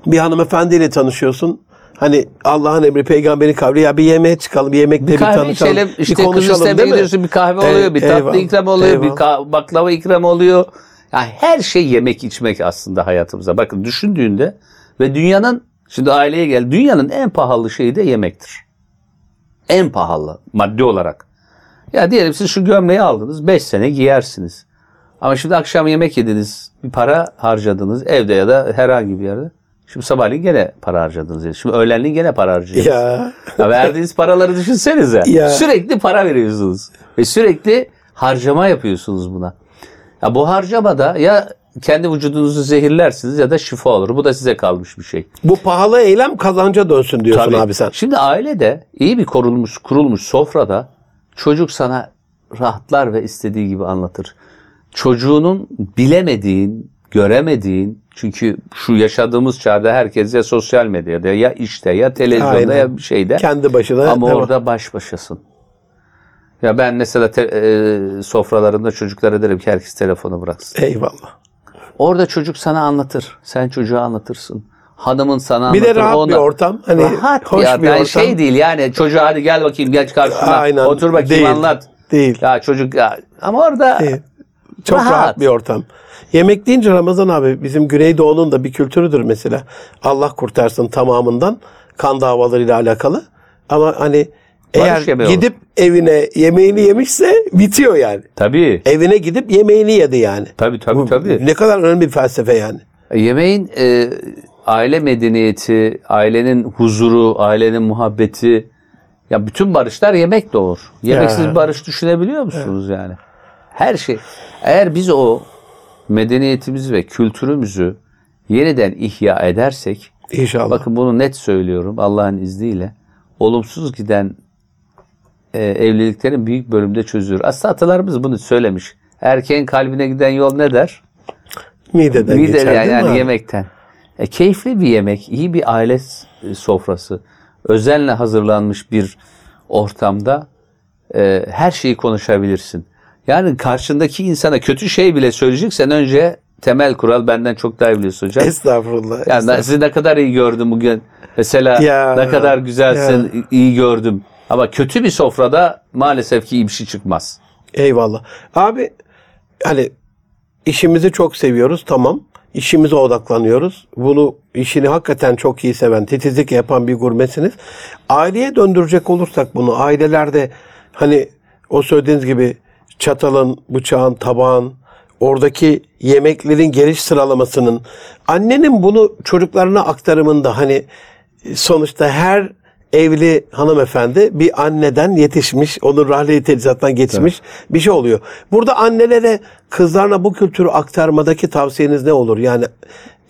[SPEAKER 1] Bir hanımefendiyle tanışıyorsun. Hani Allah'ın emri peygamberin kavli ya bir yemeğe çıkalım, bir yemekte bir,
[SPEAKER 2] Bir
[SPEAKER 1] tanışalım,
[SPEAKER 2] içelim, işte
[SPEAKER 1] bir konuşalım değil mi?
[SPEAKER 2] bir kahve oluyor, bir tatlı
[SPEAKER 1] eyvallah,
[SPEAKER 2] ikram oluyor, bir
[SPEAKER 1] eyvallah.
[SPEAKER 2] ka- baklava ikram oluyor. Yani her şey yemek içmek aslında hayatımıza. Bakın düşündüğünde ve dünyanın şimdi aileye gel. Dünyanın en pahalı şeyi de yemektir. En pahalı maddi olarak. Ya diyelim siz şu gömleği aldınız 5 sene giyersiniz. Ama şimdi akşam yemek yediniz. Bir para harcadınız evde ya da herhangi bir yerde. Şimdi sabahleyin gene para harcadınız. Şimdi öğlenleyin gene para harcıyorsunuz.
[SPEAKER 1] Ya
[SPEAKER 2] Ya verdiğiniz paraları düşünsenize.
[SPEAKER 1] Ya.
[SPEAKER 2] Sürekli para veriyorsunuz. Ve sürekli harcama yapıyorsunuz buna. Ya bu harcamada ya kendi vücudunuzu zehirlersiniz ya da şifa olur. Bu da size kalmış bir şey.
[SPEAKER 1] bu pahalı eylem kazanca dönsün diyorsun
[SPEAKER 2] Tabii.
[SPEAKER 1] abi sen.
[SPEAKER 2] Şimdi ailede iyi bir korunmuş, kurulmuş sofrada çocuk sana rahatlar ve istediği gibi anlatır. Çocuğunun bilemediğin, göremediğin çünkü şu yaşadığımız çağda herkes ya sosyal medyada ya işte ya televizyonda
[SPEAKER 1] Aynen.
[SPEAKER 2] ya bir şeyde.
[SPEAKER 1] Kendi başına.
[SPEAKER 2] Ama orada baş başasın. Ya ben mesela te- e, sofralarımda çocuklara derim ki herkes telefonu bıraksın.
[SPEAKER 1] Eyvallah.
[SPEAKER 2] Orada çocuk sana anlatır. Sen çocuğa anlatırsın. Hanımın sana
[SPEAKER 1] Bir
[SPEAKER 2] anlatır.
[SPEAKER 1] de rahat
[SPEAKER 2] ona-
[SPEAKER 1] bir ortam. Hani
[SPEAKER 2] rahat
[SPEAKER 1] hoş
[SPEAKER 2] ya.
[SPEAKER 1] bir
[SPEAKER 2] Yani
[SPEAKER 1] ortam.
[SPEAKER 2] şey değil yani çocuğa hadi gel bakayım geç karşıma.
[SPEAKER 1] Aynen.
[SPEAKER 2] Otur bakayım
[SPEAKER 1] Değil.
[SPEAKER 2] anlat.
[SPEAKER 1] Değil.
[SPEAKER 2] Ya çocuk ya. Ama orada
[SPEAKER 1] Değil. Çok rahat.
[SPEAKER 2] Rahat.
[SPEAKER 1] bir ortam. Yemek deyince Ramazan abi bizim Güneydoğu'nun da bir kültürüdür mesela. Allah kurtarsın tamamından kan davalarıyla alakalı. Ama hani eğer gidip evine yemeğini yemişse bitiyor yani.
[SPEAKER 2] tabii.
[SPEAKER 1] Evine gidip yemeğini yedi yani.
[SPEAKER 2] Tabii tabii
[SPEAKER 1] Bu
[SPEAKER 2] tabii.
[SPEAKER 1] Ne kadar önemli bir felsefe yani.
[SPEAKER 2] Yemeğin e, aile medeniyeti, ailenin huzuru, ailenin muhabbeti ya bütün barışlar yemek doğur. Yemeksiz
[SPEAKER 1] Ya.
[SPEAKER 2] barış düşünebiliyor musunuz yani? Her şey. Eğer biz o medeniyetimizi ve kültürümüzü yeniden ihya edersek
[SPEAKER 1] İnşallah.
[SPEAKER 2] Bakın bunu net söylüyorum Allah'ın izniyle. Olumsuz giden e, evliliklerin büyük bölümde çözülür. Aslında atalarımız bunu söylemiş. Erkeğin kalbine giden yol ne der?
[SPEAKER 1] Mideden
[SPEAKER 2] Mide
[SPEAKER 1] geçer
[SPEAKER 2] yani, yani yemekten. E, keyifli bir yemek, iyi bir aile s- sofrası, özenle hazırlanmış bir ortamda e, her şeyi konuşabilirsin. Yani karşındaki insana kötü şey bile söyleyeceksen önce temel kural benden çok daha iyi biliyorsun hocam.
[SPEAKER 1] Estağfurullah.
[SPEAKER 2] Yani
[SPEAKER 1] estağfurullah.
[SPEAKER 2] sizi ne kadar iyi gördüm bugün. Mesela
[SPEAKER 1] Ya,
[SPEAKER 2] ne kadar güzelsin, iyi gördüm. Ama kötü bir sofrada maalesef ki iyi bir şey çıkmaz.
[SPEAKER 1] Eyvallah. Abi hani işimizi çok seviyoruz tamam. İşimize odaklanıyoruz. Bunu işini hakikaten çok iyi seven, titizlik yapan bir gurmesiniz. Aileye döndürecek olursak bunu ailelerde hani o söylediğiniz gibi çatalın, bıçağın, tabağın, oradaki yemeklerin geliş sıralamasının annenin bunu çocuklarına aktarımında hani sonuçta her evli hanımefendi bir anneden yetişmiş, onun rahli tecrübesinden geçmiş bir şey oluyor. Burada annelere kızlarına bu kültürü aktarmadaki tavsiyeniz ne olur? Yani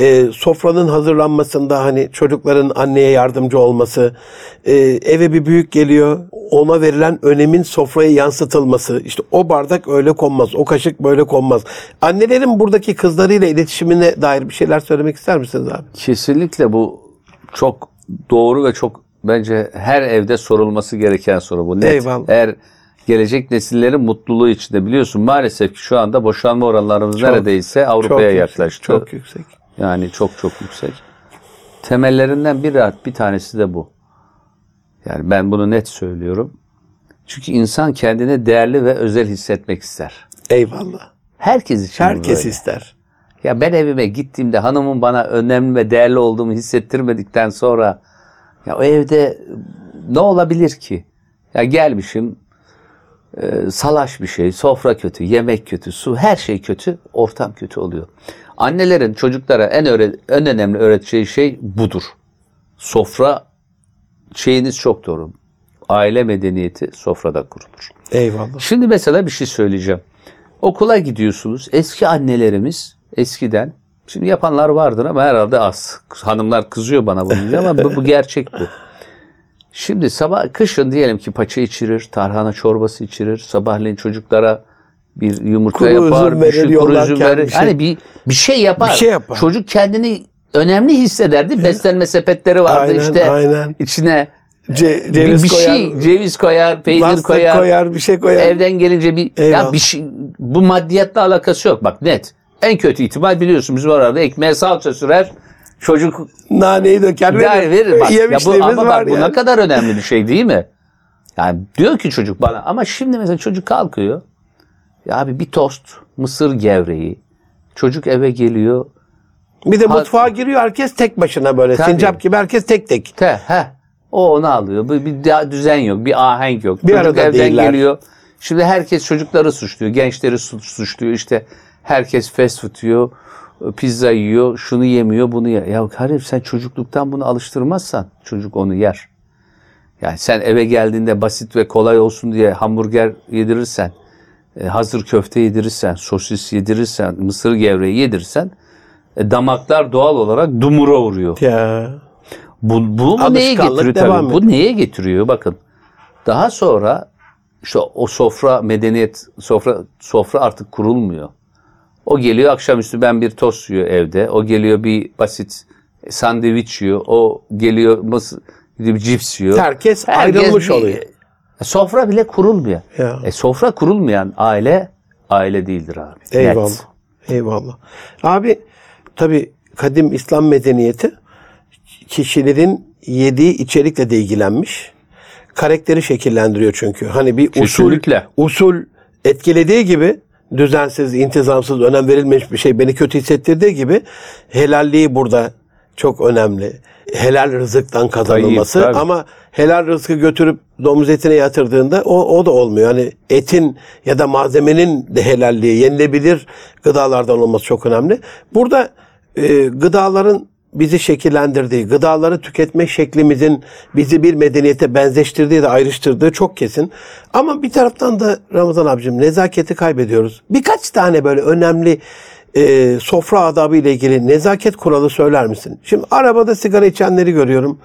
[SPEAKER 1] e, sofranın hazırlanmasında hani çocukların anneye yardımcı olması, e, eve bir büyük geliyor, ona verilen önemin sofraya yansıtılması, işte o bardak öyle konmaz, o kaşık böyle konmaz. Annelerin buradaki kızlarıyla iletişimine dair bir şeyler söylemek ister misiniz abi?
[SPEAKER 2] Kesinlikle bu çok doğru ve çok bence her evde sorulması gereken soru bu. Net.
[SPEAKER 1] Eyvallah.
[SPEAKER 2] Eğer gelecek nesillerin mutluluğu içinde biliyorsun maalesef ki şu anda boşanma oranlarımız neredeyse Avrupa'ya
[SPEAKER 1] Çok
[SPEAKER 2] yaklaştı.
[SPEAKER 1] Çok yüksek.
[SPEAKER 2] Yani çok çok yüksek. Temellerinden bir bir tanesi de bu. Yani ben bunu net söylüyorum. Çünkü insan kendini değerli ve özel hissetmek ister.
[SPEAKER 1] Eyvallah.
[SPEAKER 2] Herkes için
[SPEAKER 1] Herkes
[SPEAKER 2] böyle.
[SPEAKER 1] ister.
[SPEAKER 2] Ya ben evime gittiğimde hanımın bana önemli ve değerli olduğumu hissettirmedikten sonra ya o evde ne olabilir ki? Ya gelmişim e, salaş bir şey, sofra kötü, yemek kötü, su her şey kötü, ortam kötü oluyor. Annelerin çocuklara en en önemli öğreteceği şey budur. Sofra şeyiniz çok doğru. Aile medeniyeti sofrada kurulur.
[SPEAKER 1] Eyvallah.
[SPEAKER 2] Şimdi mesela bir şey söyleyeceğim. Okula gidiyorsunuz. Eski annelerimiz eskiden şimdi yapanlar vardır ama herhalde az. Hanımlar kızıyor bana bunu ama bu, bu gerçek bu. Şimdi sabah kışın diyelim ki paça içirir, tarhana çorbası içirir, sabahleyin çocuklara bir yumurta
[SPEAKER 1] Kuru
[SPEAKER 2] yapar,
[SPEAKER 1] üzüm
[SPEAKER 2] bir şey, kuru üzüm verir.
[SPEAKER 1] bir şey-
[SPEAKER 2] Hani bir bir şey yapar.
[SPEAKER 1] Bir şey yapar.
[SPEAKER 2] Çocuk kendini önemli hissederdi. Beslenme sepetleri vardı
[SPEAKER 1] Aynen,
[SPEAKER 2] işte
[SPEAKER 1] aynen.
[SPEAKER 2] içine
[SPEAKER 1] Ce-
[SPEAKER 2] bir,
[SPEAKER 1] ceviz
[SPEAKER 2] bir
[SPEAKER 1] koyar,
[SPEAKER 2] şey ceviz koyar, peynir koyar,
[SPEAKER 1] koyar, bir şey koyar.
[SPEAKER 2] Evden gelince bir
[SPEAKER 1] Eyvallah.
[SPEAKER 2] ya bir şey bu maddiyatla alakası yok bak net. En kötü ihtimal biliyorsun bizim orada ekmeğe salça sürer. Çocuk
[SPEAKER 1] Naneyi döker verir.
[SPEAKER 2] verir bak. Ya bu, ama bak bu
[SPEAKER 1] yani.
[SPEAKER 2] ne kadar önemli bir şey değil mi? Yani diyor ki çocuk bana ama şimdi mesela çocuk kalkıyor. Ya abi bir tost, mısır gevreği. Çocuk eve geliyor.
[SPEAKER 1] Bir de
[SPEAKER 2] Ha-
[SPEAKER 1] mutfağa giriyor herkes tek başına böyle.
[SPEAKER 2] Tabii.
[SPEAKER 1] Sincap gibi herkes tek tek.
[SPEAKER 2] Te, he. O onu alıyor. Bir, bir düzen yok. Bir ahenk yok.
[SPEAKER 1] Bir
[SPEAKER 2] Çocuk
[SPEAKER 1] arada
[SPEAKER 2] evden
[SPEAKER 1] değiller.
[SPEAKER 2] geliyor. Şimdi herkes çocukları suçluyor. Gençleri su- suçluyor. İşte herkes fast food yiyor. Pizza yiyor. Şunu yemiyor. Bunu yer. Ya Karim sen çocukluktan bunu alıştırmazsan çocuk onu yer. Yani sen eve geldiğinde basit ve kolay olsun diye hamburger yedirirsen, e, hazır köfte yedirirsen, sosis yedirirsen, mısır gevreği yedirirsen e, damaklar doğal olarak dumura uğruyor.
[SPEAKER 1] Ya.
[SPEAKER 2] Bu, bu mu neye getiriyor tabii? Bu neye getiriyor? Bakın. Daha sonra işte o sofra medeniyet sofra sofra artık kurulmuyor. O geliyor akşamüstü ben bir tost yiyor evde. O geliyor bir basit sandviç yiyor. O geliyor mısır, bir cips yiyor.
[SPEAKER 1] Herkes ayrılmış
[SPEAKER 2] bir-
[SPEAKER 1] oluyor.
[SPEAKER 2] Sofra bile kurulmuyor.
[SPEAKER 1] Ya.
[SPEAKER 2] E, sofra kurulmayan aile aile değildir abi. Net.
[SPEAKER 1] Eyvallah. Eyvallah. Abi tabi kadim İslam medeniyeti kişilerin yediği içerikle de ilgilenmiş. Karakteri şekillendiriyor çünkü. Hani bir usul
[SPEAKER 2] Kesinlikle.
[SPEAKER 1] usul etkilediği gibi düzensiz, intizamsız, önem verilmemiş bir şey beni kötü hissettirdiği gibi helalliği burada çok önemli. Helal rızıktan kazanılması
[SPEAKER 2] tabii.
[SPEAKER 1] ama helal rızkı götürüp domuz etine yatırdığında o, o da olmuyor. Hani etin ya da malzemenin de helalliği, yenilebilir gıdalardan olması çok önemli. Burada e, gıdaların bizi şekillendirdiği, gıdaları tüketme şeklimizin bizi bir medeniyete benzeştirdiği de ayrıştırdığı çok kesin. Ama bir taraftan da Ramazan abicim nezaketi kaybediyoruz. Birkaç tane böyle önemli e, sofra adabı ile ilgili nezaket kuralı söyler misin? Şimdi arabada sigara içenleri görüyorum.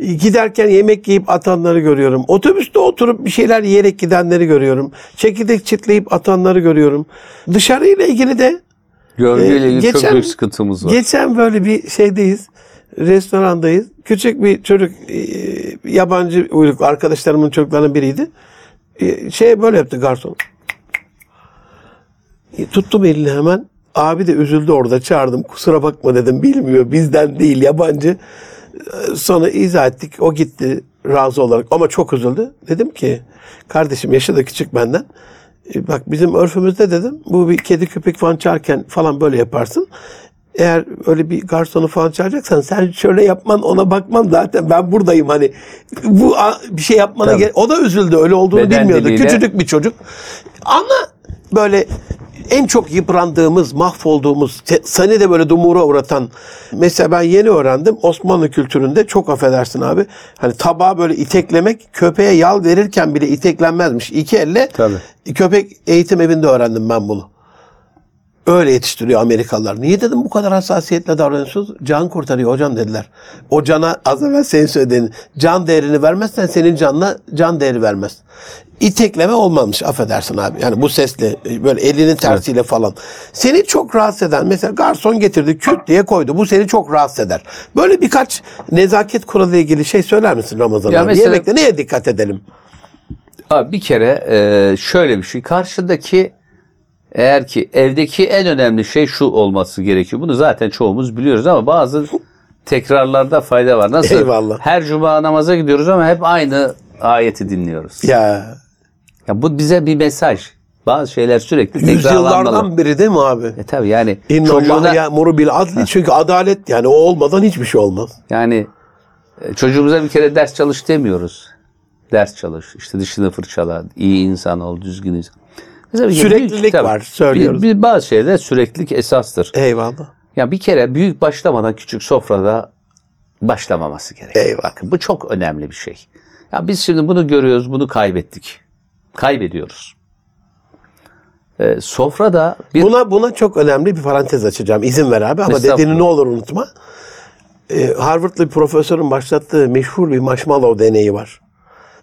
[SPEAKER 1] Giderken yemek yiyip atanları görüyorum. Otobüste oturup bir şeyler yiyerek gidenleri görüyorum. Çekirdek çitleyip atanları görüyorum. Dışarıyla ilgili de
[SPEAKER 2] Görgüyle
[SPEAKER 1] Ee,
[SPEAKER 2] ilgili çok
[SPEAKER 1] geçen-
[SPEAKER 2] büyük sıkıntımız var.
[SPEAKER 1] Geçen böyle bir şeydeyiz. Restorandayız. Küçük bir çocuk e, yabancı uyruklu arkadaşlarımın çocuklarının biriydi. E, Şey böyle yaptı garson. E, Tuttum elini hemen. Abi de üzüldü orada çağırdım. Kusura bakma dedim. Bilmiyor bizden değil yabancı. Sonra izah ettik. O gitti razı olarak ama çok üzüldü. Dedim ki kardeşim yaşı da küçük benden. E, Bak bizim örfümüzde dedim bu bir kedi köpek falan çağırırken falan böyle yaparsın. Eğer öyle bir garsonu falan çağıracaksan sen şöyle yapman ona bakman zaten ben buradayım hani bu bir şey yapmana
[SPEAKER 2] Tabii.
[SPEAKER 1] gerek. O da üzüldü öyle olduğunu
[SPEAKER 2] Beden
[SPEAKER 1] bilmiyordu.
[SPEAKER 2] diliyle-
[SPEAKER 1] Küçücük bir çocuk. Ama böyle en çok yıprandığımız, mahvolduğumuz, seni de böyle dumura uğratan. Mesela ben yeni öğrendim Osmanlı kültüründe çok affedersin abi. Hani tabağı böyle iteklemek köpeğe yal verirken bile iteklenmezmiş. İki elle
[SPEAKER 2] Tabii.
[SPEAKER 1] köpek eğitim evinde öğrendim ben bunu. Öyle yetiştiriyor Amerikalılar. Niye dedim bu kadar hassasiyetle davranıyorsunuz? Can kurtarıyor hocam dediler. O cana az evvel senin söylediğin can değerini vermezsen senin canına can değeri vermez. İtekleme olmamış affedersin abi. Yani bu sesle böyle elinin tersiyle falan. Seni çok rahatsız eden mesela garson getirdi küt diye koydu. Bu seni çok rahatsız eder. Böyle birkaç nezaket kuralı ile ilgili şey söyler misin Ramazan
[SPEAKER 2] Ya
[SPEAKER 1] abi?
[SPEAKER 2] mesela-
[SPEAKER 1] Yemekte neye dikkat edelim?
[SPEAKER 2] Abi bir kere şöyle bir şey. Karşıdaki eğer ki evdeki en önemli şey şu olması gerekiyor. Bunu zaten çoğumuz biliyoruz ama bazı tekrarlarda fayda var. Nasıl?
[SPEAKER 1] Eyvallah.
[SPEAKER 2] Her cuma namaza gidiyoruz ama hep aynı ayeti dinliyoruz.
[SPEAKER 1] Ya
[SPEAKER 2] Ya bu bize bir mesaj. Bazı şeyler sürekli tekrarlanmalı.
[SPEAKER 1] yüzyıllardan biri değil mi abi?
[SPEAKER 2] E tabi yani
[SPEAKER 1] İnna
[SPEAKER 2] çocuğuna,
[SPEAKER 1] ya'muru bil adli çünkü adalet yani o olmadan hiçbir şey olmaz.
[SPEAKER 2] yani e, çocuğumuza bir kere ders çalış demiyoruz. Ders çalış. işte dışını fırçala. iyi insan ol. Düzgün insan. Mesela bir-
[SPEAKER 1] Süreklilik
[SPEAKER 2] büyük-
[SPEAKER 1] var, söylüyoruz.
[SPEAKER 2] Bir, bir bazı şeyler süreklilik esastır.
[SPEAKER 1] Eyvallah.
[SPEAKER 2] Ya bir kere büyük başlamadan küçük sofrada başlamaması gerekiyor.
[SPEAKER 1] Eyvallah.
[SPEAKER 2] Bakın bu çok önemli bir şey. Ya biz şimdi bunu görüyoruz, bunu kaybettik. Kaybediyoruz. Ee, sofrada bir
[SPEAKER 1] Buna buna çok önemli bir parantez açacağım. İzin ver abi ama dediğini ne olur unutma. Ee, Harvard'lı bir profesörün başlattığı meşhur bir marshmallow deneyi var.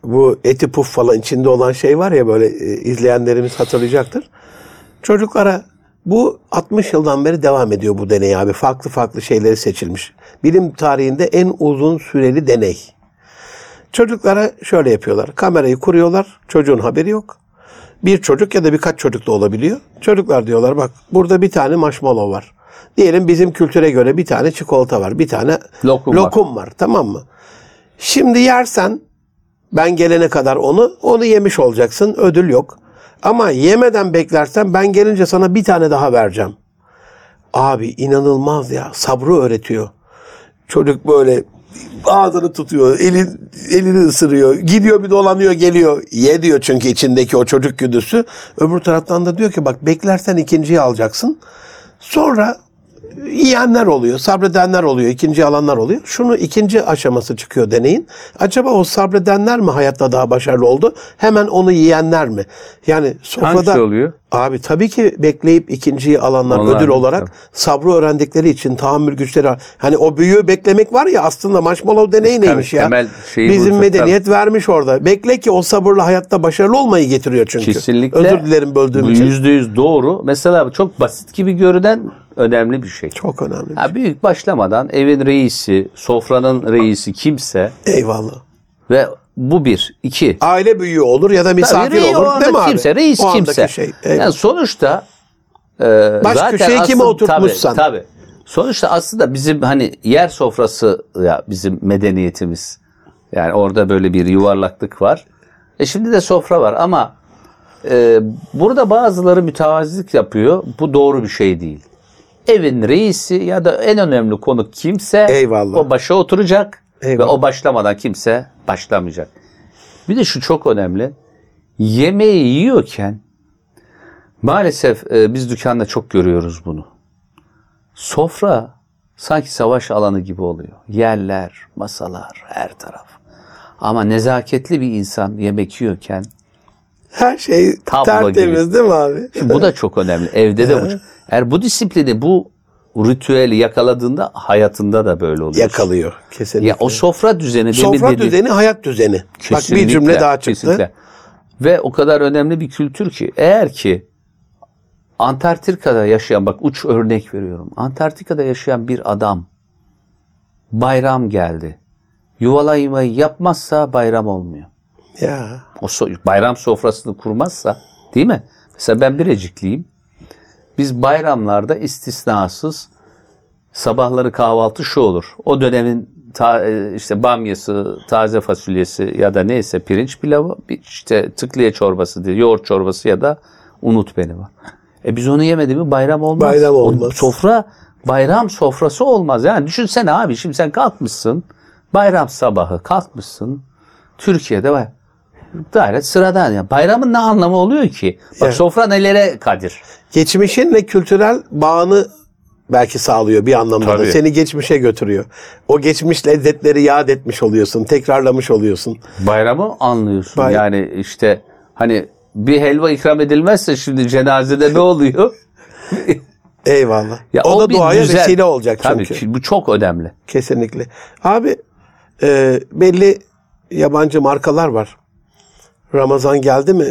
[SPEAKER 1] Bu eti puf falan içinde olan şey var ya böyle e, izleyenlerimiz hatırlayacaktır. Çocuklara bu 60 yıldan beri devam ediyor bu deney abi. Farklı farklı şeyleri seçilmiş. Bilim tarihinde en uzun süreli deney. Çocuklara şöyle yapıyorlar. Kamerayı kuruyorlar. Çocuğun haberi yok. Bir çocuk ya da birkaç çocuk da olabiliyor. Çocuklar diyorlar bak burada bir tane marshmallow var. Diyelim bizim kültüre göre bir tane çikolata var. Bir tane
[SPEAKER 2] Lokum var.
[SPEAKER 1] lokum var. Tamam mı? Şimdi yersen ben gelene kadar onu onu yemiş olacaksın. Ödül yok. Ama yemeden beklersen ben gelince sana bir tane daha vereceğim. Abi inanılmaz ya. Sabrı öğretiyor. Çocuk böyle ağzını tutuyor, elin, elini ısırıyor, gidiyor bir dolanıyor geliyor. Ye diyor çünkü içindeki o çocuk güdüsü. Öbür taraftan da diyor ki bak beklersen ikinciyi alacaksın. Sonra yiyenler oluyor, sabredenler oluyor, ikinci alanlar oluyor. Şunu ikinci aşaması çıkıyor deneyin. Acaba o sabredenler mi hayatta daha başarılı oldu? Hemen onu yiyenler mi? Yani sofrada
[SPEAKER 2] Hangisi oluyor?
[SPEAKER 1] Abi tabii ki bekleyip ikinciyi alanlar
[SPEAKER 2] Onlar
[SPEAKER 1] ödül olarak
[SPEAKER 2] Tabii.
[SPEAKER 1] sabrı öğrendikleri için tahammül güçleri. Hani o büyüğü beklemek var ya aslında marshmallow deneyi
[SPEAKER 2] Tabii,
[SPEAKER 1] neymiş ya? Bizim
[SPEAKER 2] bu,
[SPEAKER 1] medeniyet vermiş orada. Bekle ki o sabırla hayatta başarılı olmayı getiriyor çünkü.
[SPEAKER 2] Kesinlikle.
[SPEAKER 1] Özür dilerim böldüğüm
[SPEAKER 2] Bu
[SPEAKER 1] için.
[SPEAKER 2] yüzde yüz doğru. Mesela çok basit gibi görünen önemli bir şey.
[SPEAKER 1] Çok önemli.
[SPEAKER 2] Ha, büyük başlamadan evin reisi, sofranın reisi kimse
[SPEAKER 1] Eyvallah.
[SPEAKER 2] ve bu bir. iki
[SPEAKER 1] Aile büyüğü olur ya da misafir
[SPEAKER 2] Tabii,
[SPEAKER 1] olur değil mi abi?
[SPEAKER 2] kimse, reis
[SPEAKER 1] O
[SPEAKER 2] kimse.
[SPEAKER 1] Şey. Eyvallah.
[SPEAKER 2] Yani sonuçta e,
[SPEAKER 1] Baş
[SPEAKER 2] zaten
[SPEAKER 1] köşeye kime oturtmuşsan.
[SPEAKER 2] Tabii, tabii. Sonuçta aslında bizim hani yer sofrası ya bizim medeniyetimiz. Yani orada böyle bir yuvarlaklık var. E şimdi de sofra var ama e, burada bazıları mütevazilik yapıyor. Bu doğru bir şey değil. Evin reisi ya da en önemli konu kimse
[SPEAKER 1] Eyvallah.
[SPEAKER 2] o başa oturacak
[SPEAKER 1] Eyvallah.
[SPEAKER 2] ve o başlamadan kimse başlamayacak. Bir de şu çok önemli. Yemeği yiyorken maalesef e, biz dükkanda çok görüyoruz bunu. Sofra sanki savaş alanı gibi oluyor. Yerler, masalar, her taraf. Ama nezaketli bir insan yemek yiyorken
[SPEAKER 1] Her şey
[SPEAKER 2] Tablo
[SPEAKER 1] tertemiz
[SPEAKER 2] gibi.
[SPEAKER 1] değil mi abi?
[SPEAKER 2] Şimdi bu da çok önemli. Evde de bu. Eğer bu disiplini, bu ritüeli yakaladığında hayatında da böyle oluyor.
[SPEAKER 1] Yakalıyor kesinlikle.
[SPEAKER 2] Ya o sofra düzeni
[SPEAKER 1] Sofra
[SPEAKER 2] dediğim-
[SPEAKER 1] düzeni hayat düzeni. Bak bir
[SPEAKER 2] Kesinlikle,
[SPEAKER 1] cümle daha çıktı.
[SPEAKER 2] kesinlikle. Ve o kadar önemli bir kültür ki eğer ki Antarktika'da yaşayan bak uç örnek veriyorum. Antarktika'da yaşayan bir adam bayram geldi. Yuvalaymayı yapmazsa bayram olmuyor.
[SPEAKER 1] Ya
[SPEAKER 2] O so- bayram sofrasını kurmazsa değil mi? Mesela ben Birecikliyim. Biz bayramlarda istisnasız sabahları kahvaltı şu olur. O dönemin ta- e, işte bamyası, taze fasulyesi ya da neyse pirinç pilavı, işte tıkliye çorbası diye, yoğurt çorbası ya da unut beni var. E biz onu yemedi mi bayram olmaz.
[SPEAKER 1] Bayram
[SPEAKER 2] O
[SPEAKER 1] olmaz.
[SPEAKER 2] sofra bayram sofrası olmaz. Yani düşünsene abi şimdi sen kalkmışsın bayram sabahı kalkmışsın Türkiye'de var. Gayret sıradan ya. Bayramın ne anlamı oluyor ki? Bak
[SPEAKER 1] Evet.
[SPEAKER 2] sofra nelere kadir.
[SPEAKER 1] geçmişinle kültürel bağını belki sağlıyor bir anlamda da.
[SPEAKER 2] Tabii.
[SPEAKER 1] Seni geçmişe götürüyor. O geçmiş lezzetleri yad etmiş oluyorsun. Tekrarlamış oluyorsun.
[SPEAKER 2] Bayramı anlıyorsun.
[SPEAKER 1] Bay-
[SPEAKER 2] Yani işte hani bir helva ikram edilmezse şimdi cenazede ne oluyor?
[SPEAKER 1] Eyvallah.
[SPEAKER 2] Ya
[SPEAKER 1] o, da
[SPEAKER 2] bir
[SPEAKER 1] duaya
[SPEAKER 2] düzen.
[SPEAKER 1] vesile olacak
[SPEAKER 2] Tabii
[SPEAKER 1] çünkü.
[SPEAKER 2] ki bu çok önemli.
[SPEAKER 1] Kesinlikle. Abi e, belli yabancı markalar var. Ramazan geldi mi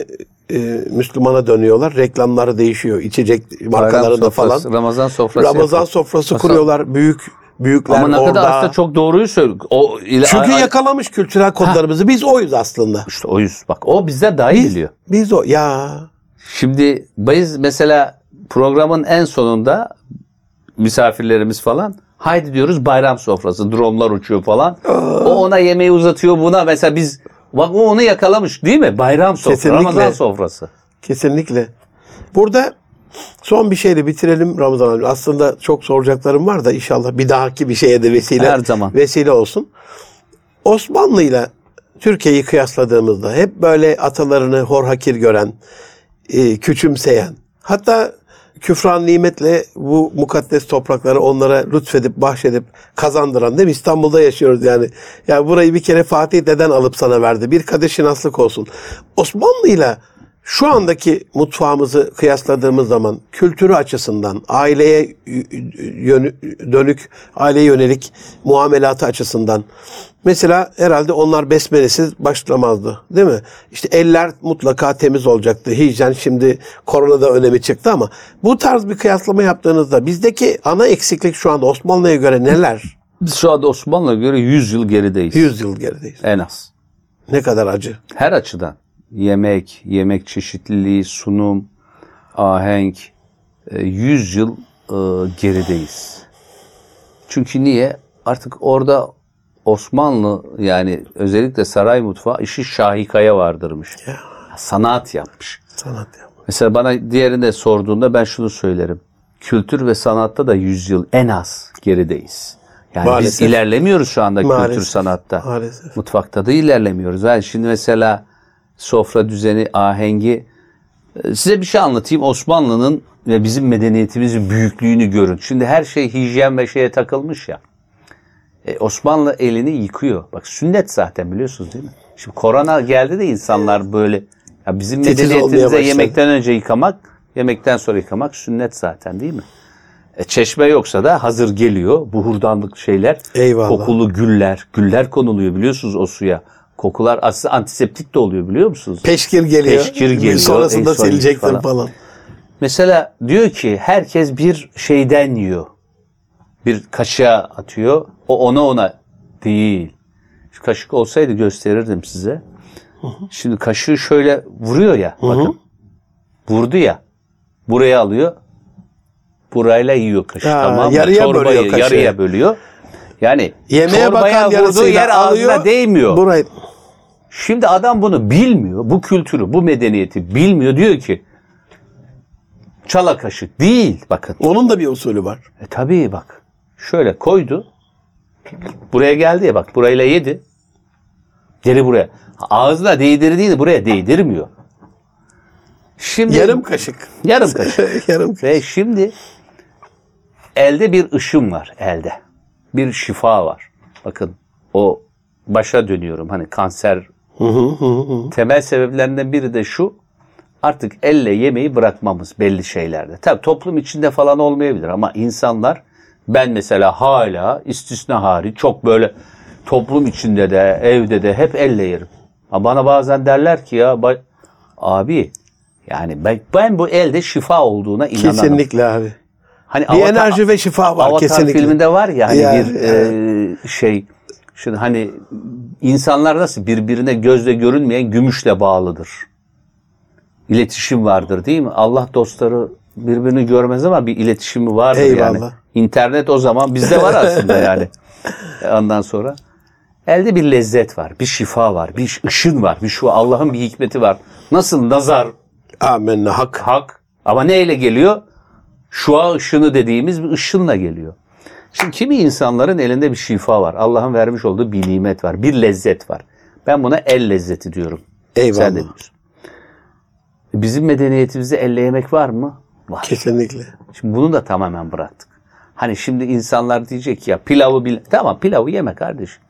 [SPEAKER 1] e, Müslümana dönüyorlar. Reklamları değişiyor. İçecek markalarında
[SPEAKER 2] Bayram
[SPEAKER 1] falan.
[SPEAKER 2] Ramazan sofrası.
[SPEAKER 1] Ramazan
[SPEAKER 2] yapıyor.
[SPEAKER 1] sofrası kuruyorlar. Büyük büyükler
[SPEAKER 2] Ama ne
[SPEAKER 1] orada.
[SPEAKER 2] kadar aslında çok doğruyu söylüyor. O ile,
[SPEAKER 1] Çünkü
[SPEAKER 2] a-
[SPEAKER 1] yakalamış kültürel kodlarımızı. Biz oyuz aslında.
[SPEAKER 2] işte o yüz. Bak o bizden daha iyi
[SPEAKER 1] Biz,
[SPEAKER 2] biliyor.
[SPEAKER 1] biz o. Ya
[SPEAKER 2] Şimdi biz mesela programın en sonunda misafirlerimiz falan haydi diyoruz bayram sofrası dronlar uçuyor falan. O ona yemeği uzatıyor buna mesela biz bak o onu yakalamış değil mi? Bayram sofrası,
[SPEAKER 1] Kesinlikle.
[SPEAKER 2] Ramazan sofrası.
[SPEAKER 1] kesinlikle. Burada son bir şeyle bitirelim Ramazan abi. Aslında çok soracaklarım var da inşallah bir dahaki bir şeye de vesile
[SPEAKER 2] Her zaman.
[SPEAKER 1] vesile olsun. Osmanlı ile Türkiye'yi kıyasladığımızda hep böyle atalarını hor hakir gören, e, küçümseyen, hatta küfran nimetle bu mukaddes toprakları onlara lütfedip, bahşedip kazandıran değil mi? İstanbul'da yaşıyoruz yani. Yani burayı bir kere Fatih deden alıp sana verdi. Bir kadir şinaslık olsun. Osmanlı ile şu andaki mutfağımızı kıyasladığımız zaman kültürü açısından, aileye dönük, aileye yönelik muamelatı açısından mesela herhalde onlar besmelesiz başlamazdı değil mi? İşte eller mutlaka temiz olacaktı. Hijyen şimdi koronada önemi çıktı ama bu tarz bir kıyaslama yaptığınızda bizdeki ana eksiklik şu anda Osmanlı'ya göre neler?
[SPEAKER 2] Biz şu anda Osmanlı'ya göre 100 yıl gerideyiz.
[SPEAKER 1] 100 yıl gerideyiz.
[SPEAKER 2] En az.
[SPEAKER 1] Ne kadar acı.
[SPEAKER 2] Her açıdan. Yemek, yemek çeşitliliği, sunum, ahenk. e, 100 yıl e, gerideyiz. Çünkü niye? Artık orada Osmanlı yani özellikle saray mutfağı işi şahikaya vardırmış.
[SPEAKER 1] Ya.
[SPEAKER 2] Sanat yapmış.
[SPEAKER 1] Sanat ya.
[SPEAKER 2] Mesela bana diğerinde sorduğunda ben şunu söylerim. Kültür ve sanatta da 100 yıl en az gerideyiz. Yani
[SPEAKER 1] Maalesef.
[SPEAKER 2] biz ilerlemiyoruz şu anda
[SPEAKER 1] Maalesef.
[SPEAKER 2] kültür sanatta.
[SPEAKER 1] Maalesef.
[SPEAKER 2] Mutfakta da ilerlemiyoruz. Yani şimdi mesela sofra düzeni, ahengi Ee, Size bir şey anlatayım. Osmanlı'nın ve bizim medeniyetimizin büyüklüğünü görün. Şimdi her şey hijyen ve şeye takılmış ya. E, Osmanlı elini yıkıyor. Bak sünnet zaten biliyorsunuz değil mi? Şimdi korona geldi de insanlar böyle ya bizim
[SPEAKER 1] Titiz başladı.
[SPEAKER 2] yemekten önce yıkamak, yemekten sonra yıkamak sünnet zaten değil mi? E, çeşme yoksa da hazır geliyor. Buhurdanlık şeyler.
[SPEAKER 1] Eyvallah.
[SPEAKER 2] Kokulu güller. Güller konuluyor biliyorsunuz o suya. Kokular aslında antiseptik de oluyor biliyor musunuz?
[SPEAKER 1] Peşkir geliyor.
[SPEAKER 2] Peşkir geliyor,
[SPEAKER 1] Sonrasında silecektir
[SPEAKER 2] falan.
[SPEAKER 1] falan.
[SPEAKER 2] Mesela diyor ki herkes bir şeyden yiyor. Bir kaşığa atıyor. O ona ona değil. Şu kaşık olsaydı gösterirdim size. Şimdi kaşığı şöyle vuruyor ya. Bakın. Vurdu ya. Buraya alıyor. Burayla yiyor kaşığı.
[SPEAKER 1] Ha,
[SPEAKER 2] tamam mı?
[SPEAKER 1] yarıya
[SPEAKER 2] Çorbayı
[SPEAKER 1] bölüyor kaşığı.
[SPEAKER 2] yarıya bölüyor. Yani
[SPEAKER 1] Yemeğe bakan
[SPEAKER 2] vurduğu yer ağzına
[SPEAKER 1] alıyor.
[SPEAKER 2] değmiyor.
[SPEAKER 1] Burayı
[SPEAKER 2] Şimdi adam bunu bilmiyor. Bu kültürü, bu medeniyeti bilmiyor. Diyor ki çala kaşık değil. Bakın.
[SPEAKER 1] onun da bir usulü var.
[SPEAKER 2] E tabii bak. Şöyle koydu. Buraya geldi ya bak. Burayla yedi. Geri buraya. Ağzına değdirdiğini buraya değdirmiyor. Şimdi
[SPEAKER 1] Yarım kaşık.
[SPEAKER 2] yarım kaşık.
[SPEAKER 1] Yarım kaşık.
[SPEAKER 2] Ve şimdi elde bir ışın var elde. Bir şifa var. Bakın o başa dönüyorum. Hani kanser temel sebeplerinden biri de şu. Artık elle yemeği bırakmamız belli şeylerde. Tabii toplum içinde falan olmayabilir ama insanlar ben mesela hala istisna hariç çok böyle toplum içinde de evde de hep elle yerim. Ama bana bazen derler ki ya abi yani ben, ben bu elde şifa olduğuna inanırım.
[SPEAKER 1] Kesinlikle abi.
[SPEAKER 2] Hani
[SPEAKER 1] Bir enerji ve şifa var
[SPEAKER 2] Avatar
[SPEAKER 1] kesinlikle.
[SPEAKER 2] filminde var ya hani
[SPEAKER 1] Yani,
[SPEAKER 2] bir e, şey şimdi hani insanlar nasıl birbirine gözle görünmeyen gümüşle bağlıdır. İletişim vardır değil mi? Allah dostları birbirini görmez ama bir iletişimi vardır yani.
[SPEAKER 1] Eyvallah.
[SPEAKER 2] İnternet o zaman bizde var aslında yani. Ondan sonra elde bir lezzet var, bir şifa var, bir ışın var, bir şu Allah'ın bir hikmeti var. Nasıl nazar
[SPEAKER 1] Amenna hak.
[SPEAKER 2] hak ama neyle geliyor? Şua ışını dediğimiz bir ışınla geliyor. Şimdi kimi insanların elinde bir şifa var. Allah'ın vermiş olduğu bir nimet var. Bir lezzet var. Ben buna el lezzeti diyorum.
[SPEAKER 1] Eyvallah.
[SPEAKER 2] Sen de diyorsun. Bizim medeniyetimizde elle yemek var mı? Var.
[SPEAKER 1] Kesinlikle.
[SPEAKER 2] Şimdi bunu da tamamen bıraktık. Hani şimdi insanlar diyecek ki ya pilavı bil tamam pilavı yeme kardeşim.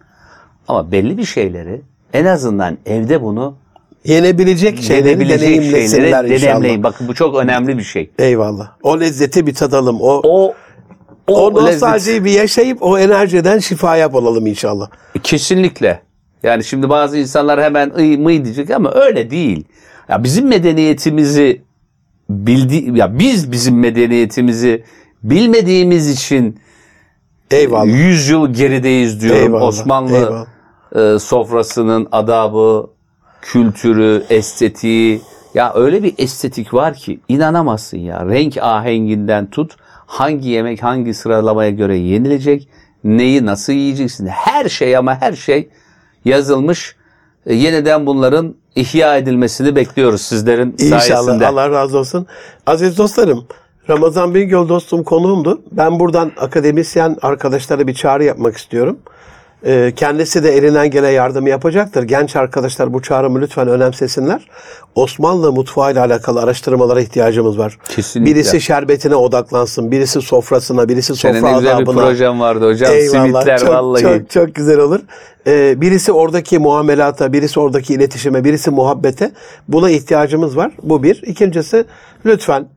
[SPEAKER 2] Ama belli bir şeyleri en azından evde bunu
[SPEAKER 1] Yenebilecek şeyleri
[SPEAKER 2] yenebilecek
[SPEAKER 1] deneyimlesinler
[SPEAKER 2] şeyleri
[SPEAKER 1] inşallah.
[SPEAKER 2] deneyimleyin. Bakın bu çok önemli bir şey.
[SPEAKER 1] Eyvallah. O lezzeti bir tadalım. O,
[SPEAKER 2] O o,
[SPEAKER 1] o nostaljiyi bir yaşayıp o enerjiden şifaya bulalım inşallah.
[SPEAKER 2] Kesinlikle. Yani şimdi bazı insanlar hemen ıy mıy diyecek ama öyle değil. Ya bizim medeniyetimizi bildi ya biz bizim medeniyetimizi bilmediğimiz için
[SPEAKER 1] Eyvallah.
[SPEAKER 2] 100 yıl gerideyiz diyorum.
[SPEAKER 1] Eyvallah,
[SPEAKER 2] Osmanlı
[SPEAKER 1] eyvallah.
[SPEAKER 2] e, sofrasının adabı, kültürü, estetiği ya öyle bir estetik var ki inanamazsın ya. Renk ahenginden tut hangi yemek hangi sıralamaya göre yenilecek, neyi nasıl yiyeceksin. Her şey ama her şey yazılmış. E, yeniden bunların ihya edilmesini bekliyoruz sizlerin
[SPEAKER 1] İnşallah.
[SPEAKER 2] sayesinde.
[SPEAKER 1] Allah razı olsun. Aziz dostlarım, Ramazan Bingöl dostum konuğumdu. Ben buradan akademisyen arkadaşlara bir çağrı yapmak istiyorum. Ee, kendisi de elinden gelen yardımı yapacaktır. Genç arkadaşlar bu çağrımı lütfen önemsesinler. Osmanlı mutfağıyla alakalı araştırmalara ihtiyacımız var.
[SPEAKER 2] Kesinlikle.
[SPEAKER 1] Birisi şerbetine odaklansın, birisi sofrasına, birisi sofra
[SPEAKER 2] Senin ne güzel bir
[SPEAKER 1] adabına.
[SPEAKER 2] projem vardı hocam. Simitler
[SPEAKER 1] çok,
[SPEAKER 2] vallahi.
[SPEAKER 1] Çok, çok güzel olur. Ee, birisi oradaki muamelata, birisi oradaki iletişime, birisi muhabbete. Buna ihtiyacımız var. Bu bir. İkincisi lütfen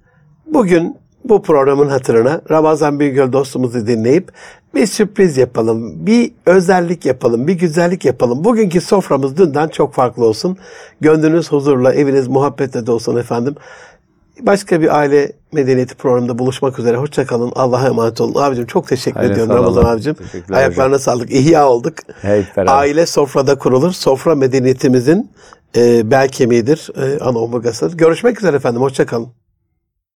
[SPEAKER 1] bugün bu programın hatırına Ramazan Bingöl dostumuzu dinleyip bir sürpriz yapalım, bir özellik yapalım, bir güzellik yapalım. Bugünkü soframız dünden çok farklı olsun. Gönlünüz huzurla, eviniz muhabbette de olsun efendim. Başka bir aile medeniyeti programında buluşmak üzere. Hoşçakalın. Allah'a emanet olun. Abicim çok teşekkür
[SPEAKER 2] Hayırlı
[SPEAKER 1] ediyorum. Ramazan abicim. Ayaklarına sağlık. İhya olduk.
[SPEAKER 2] Beraber.
[SPEAKER 1] Aile sofrada kurulur. Sofra medeniyetimizin e, bel kemiğidir. E, ana omurgasıdır. Görüşmek üzere efendim. Hoşçakalın.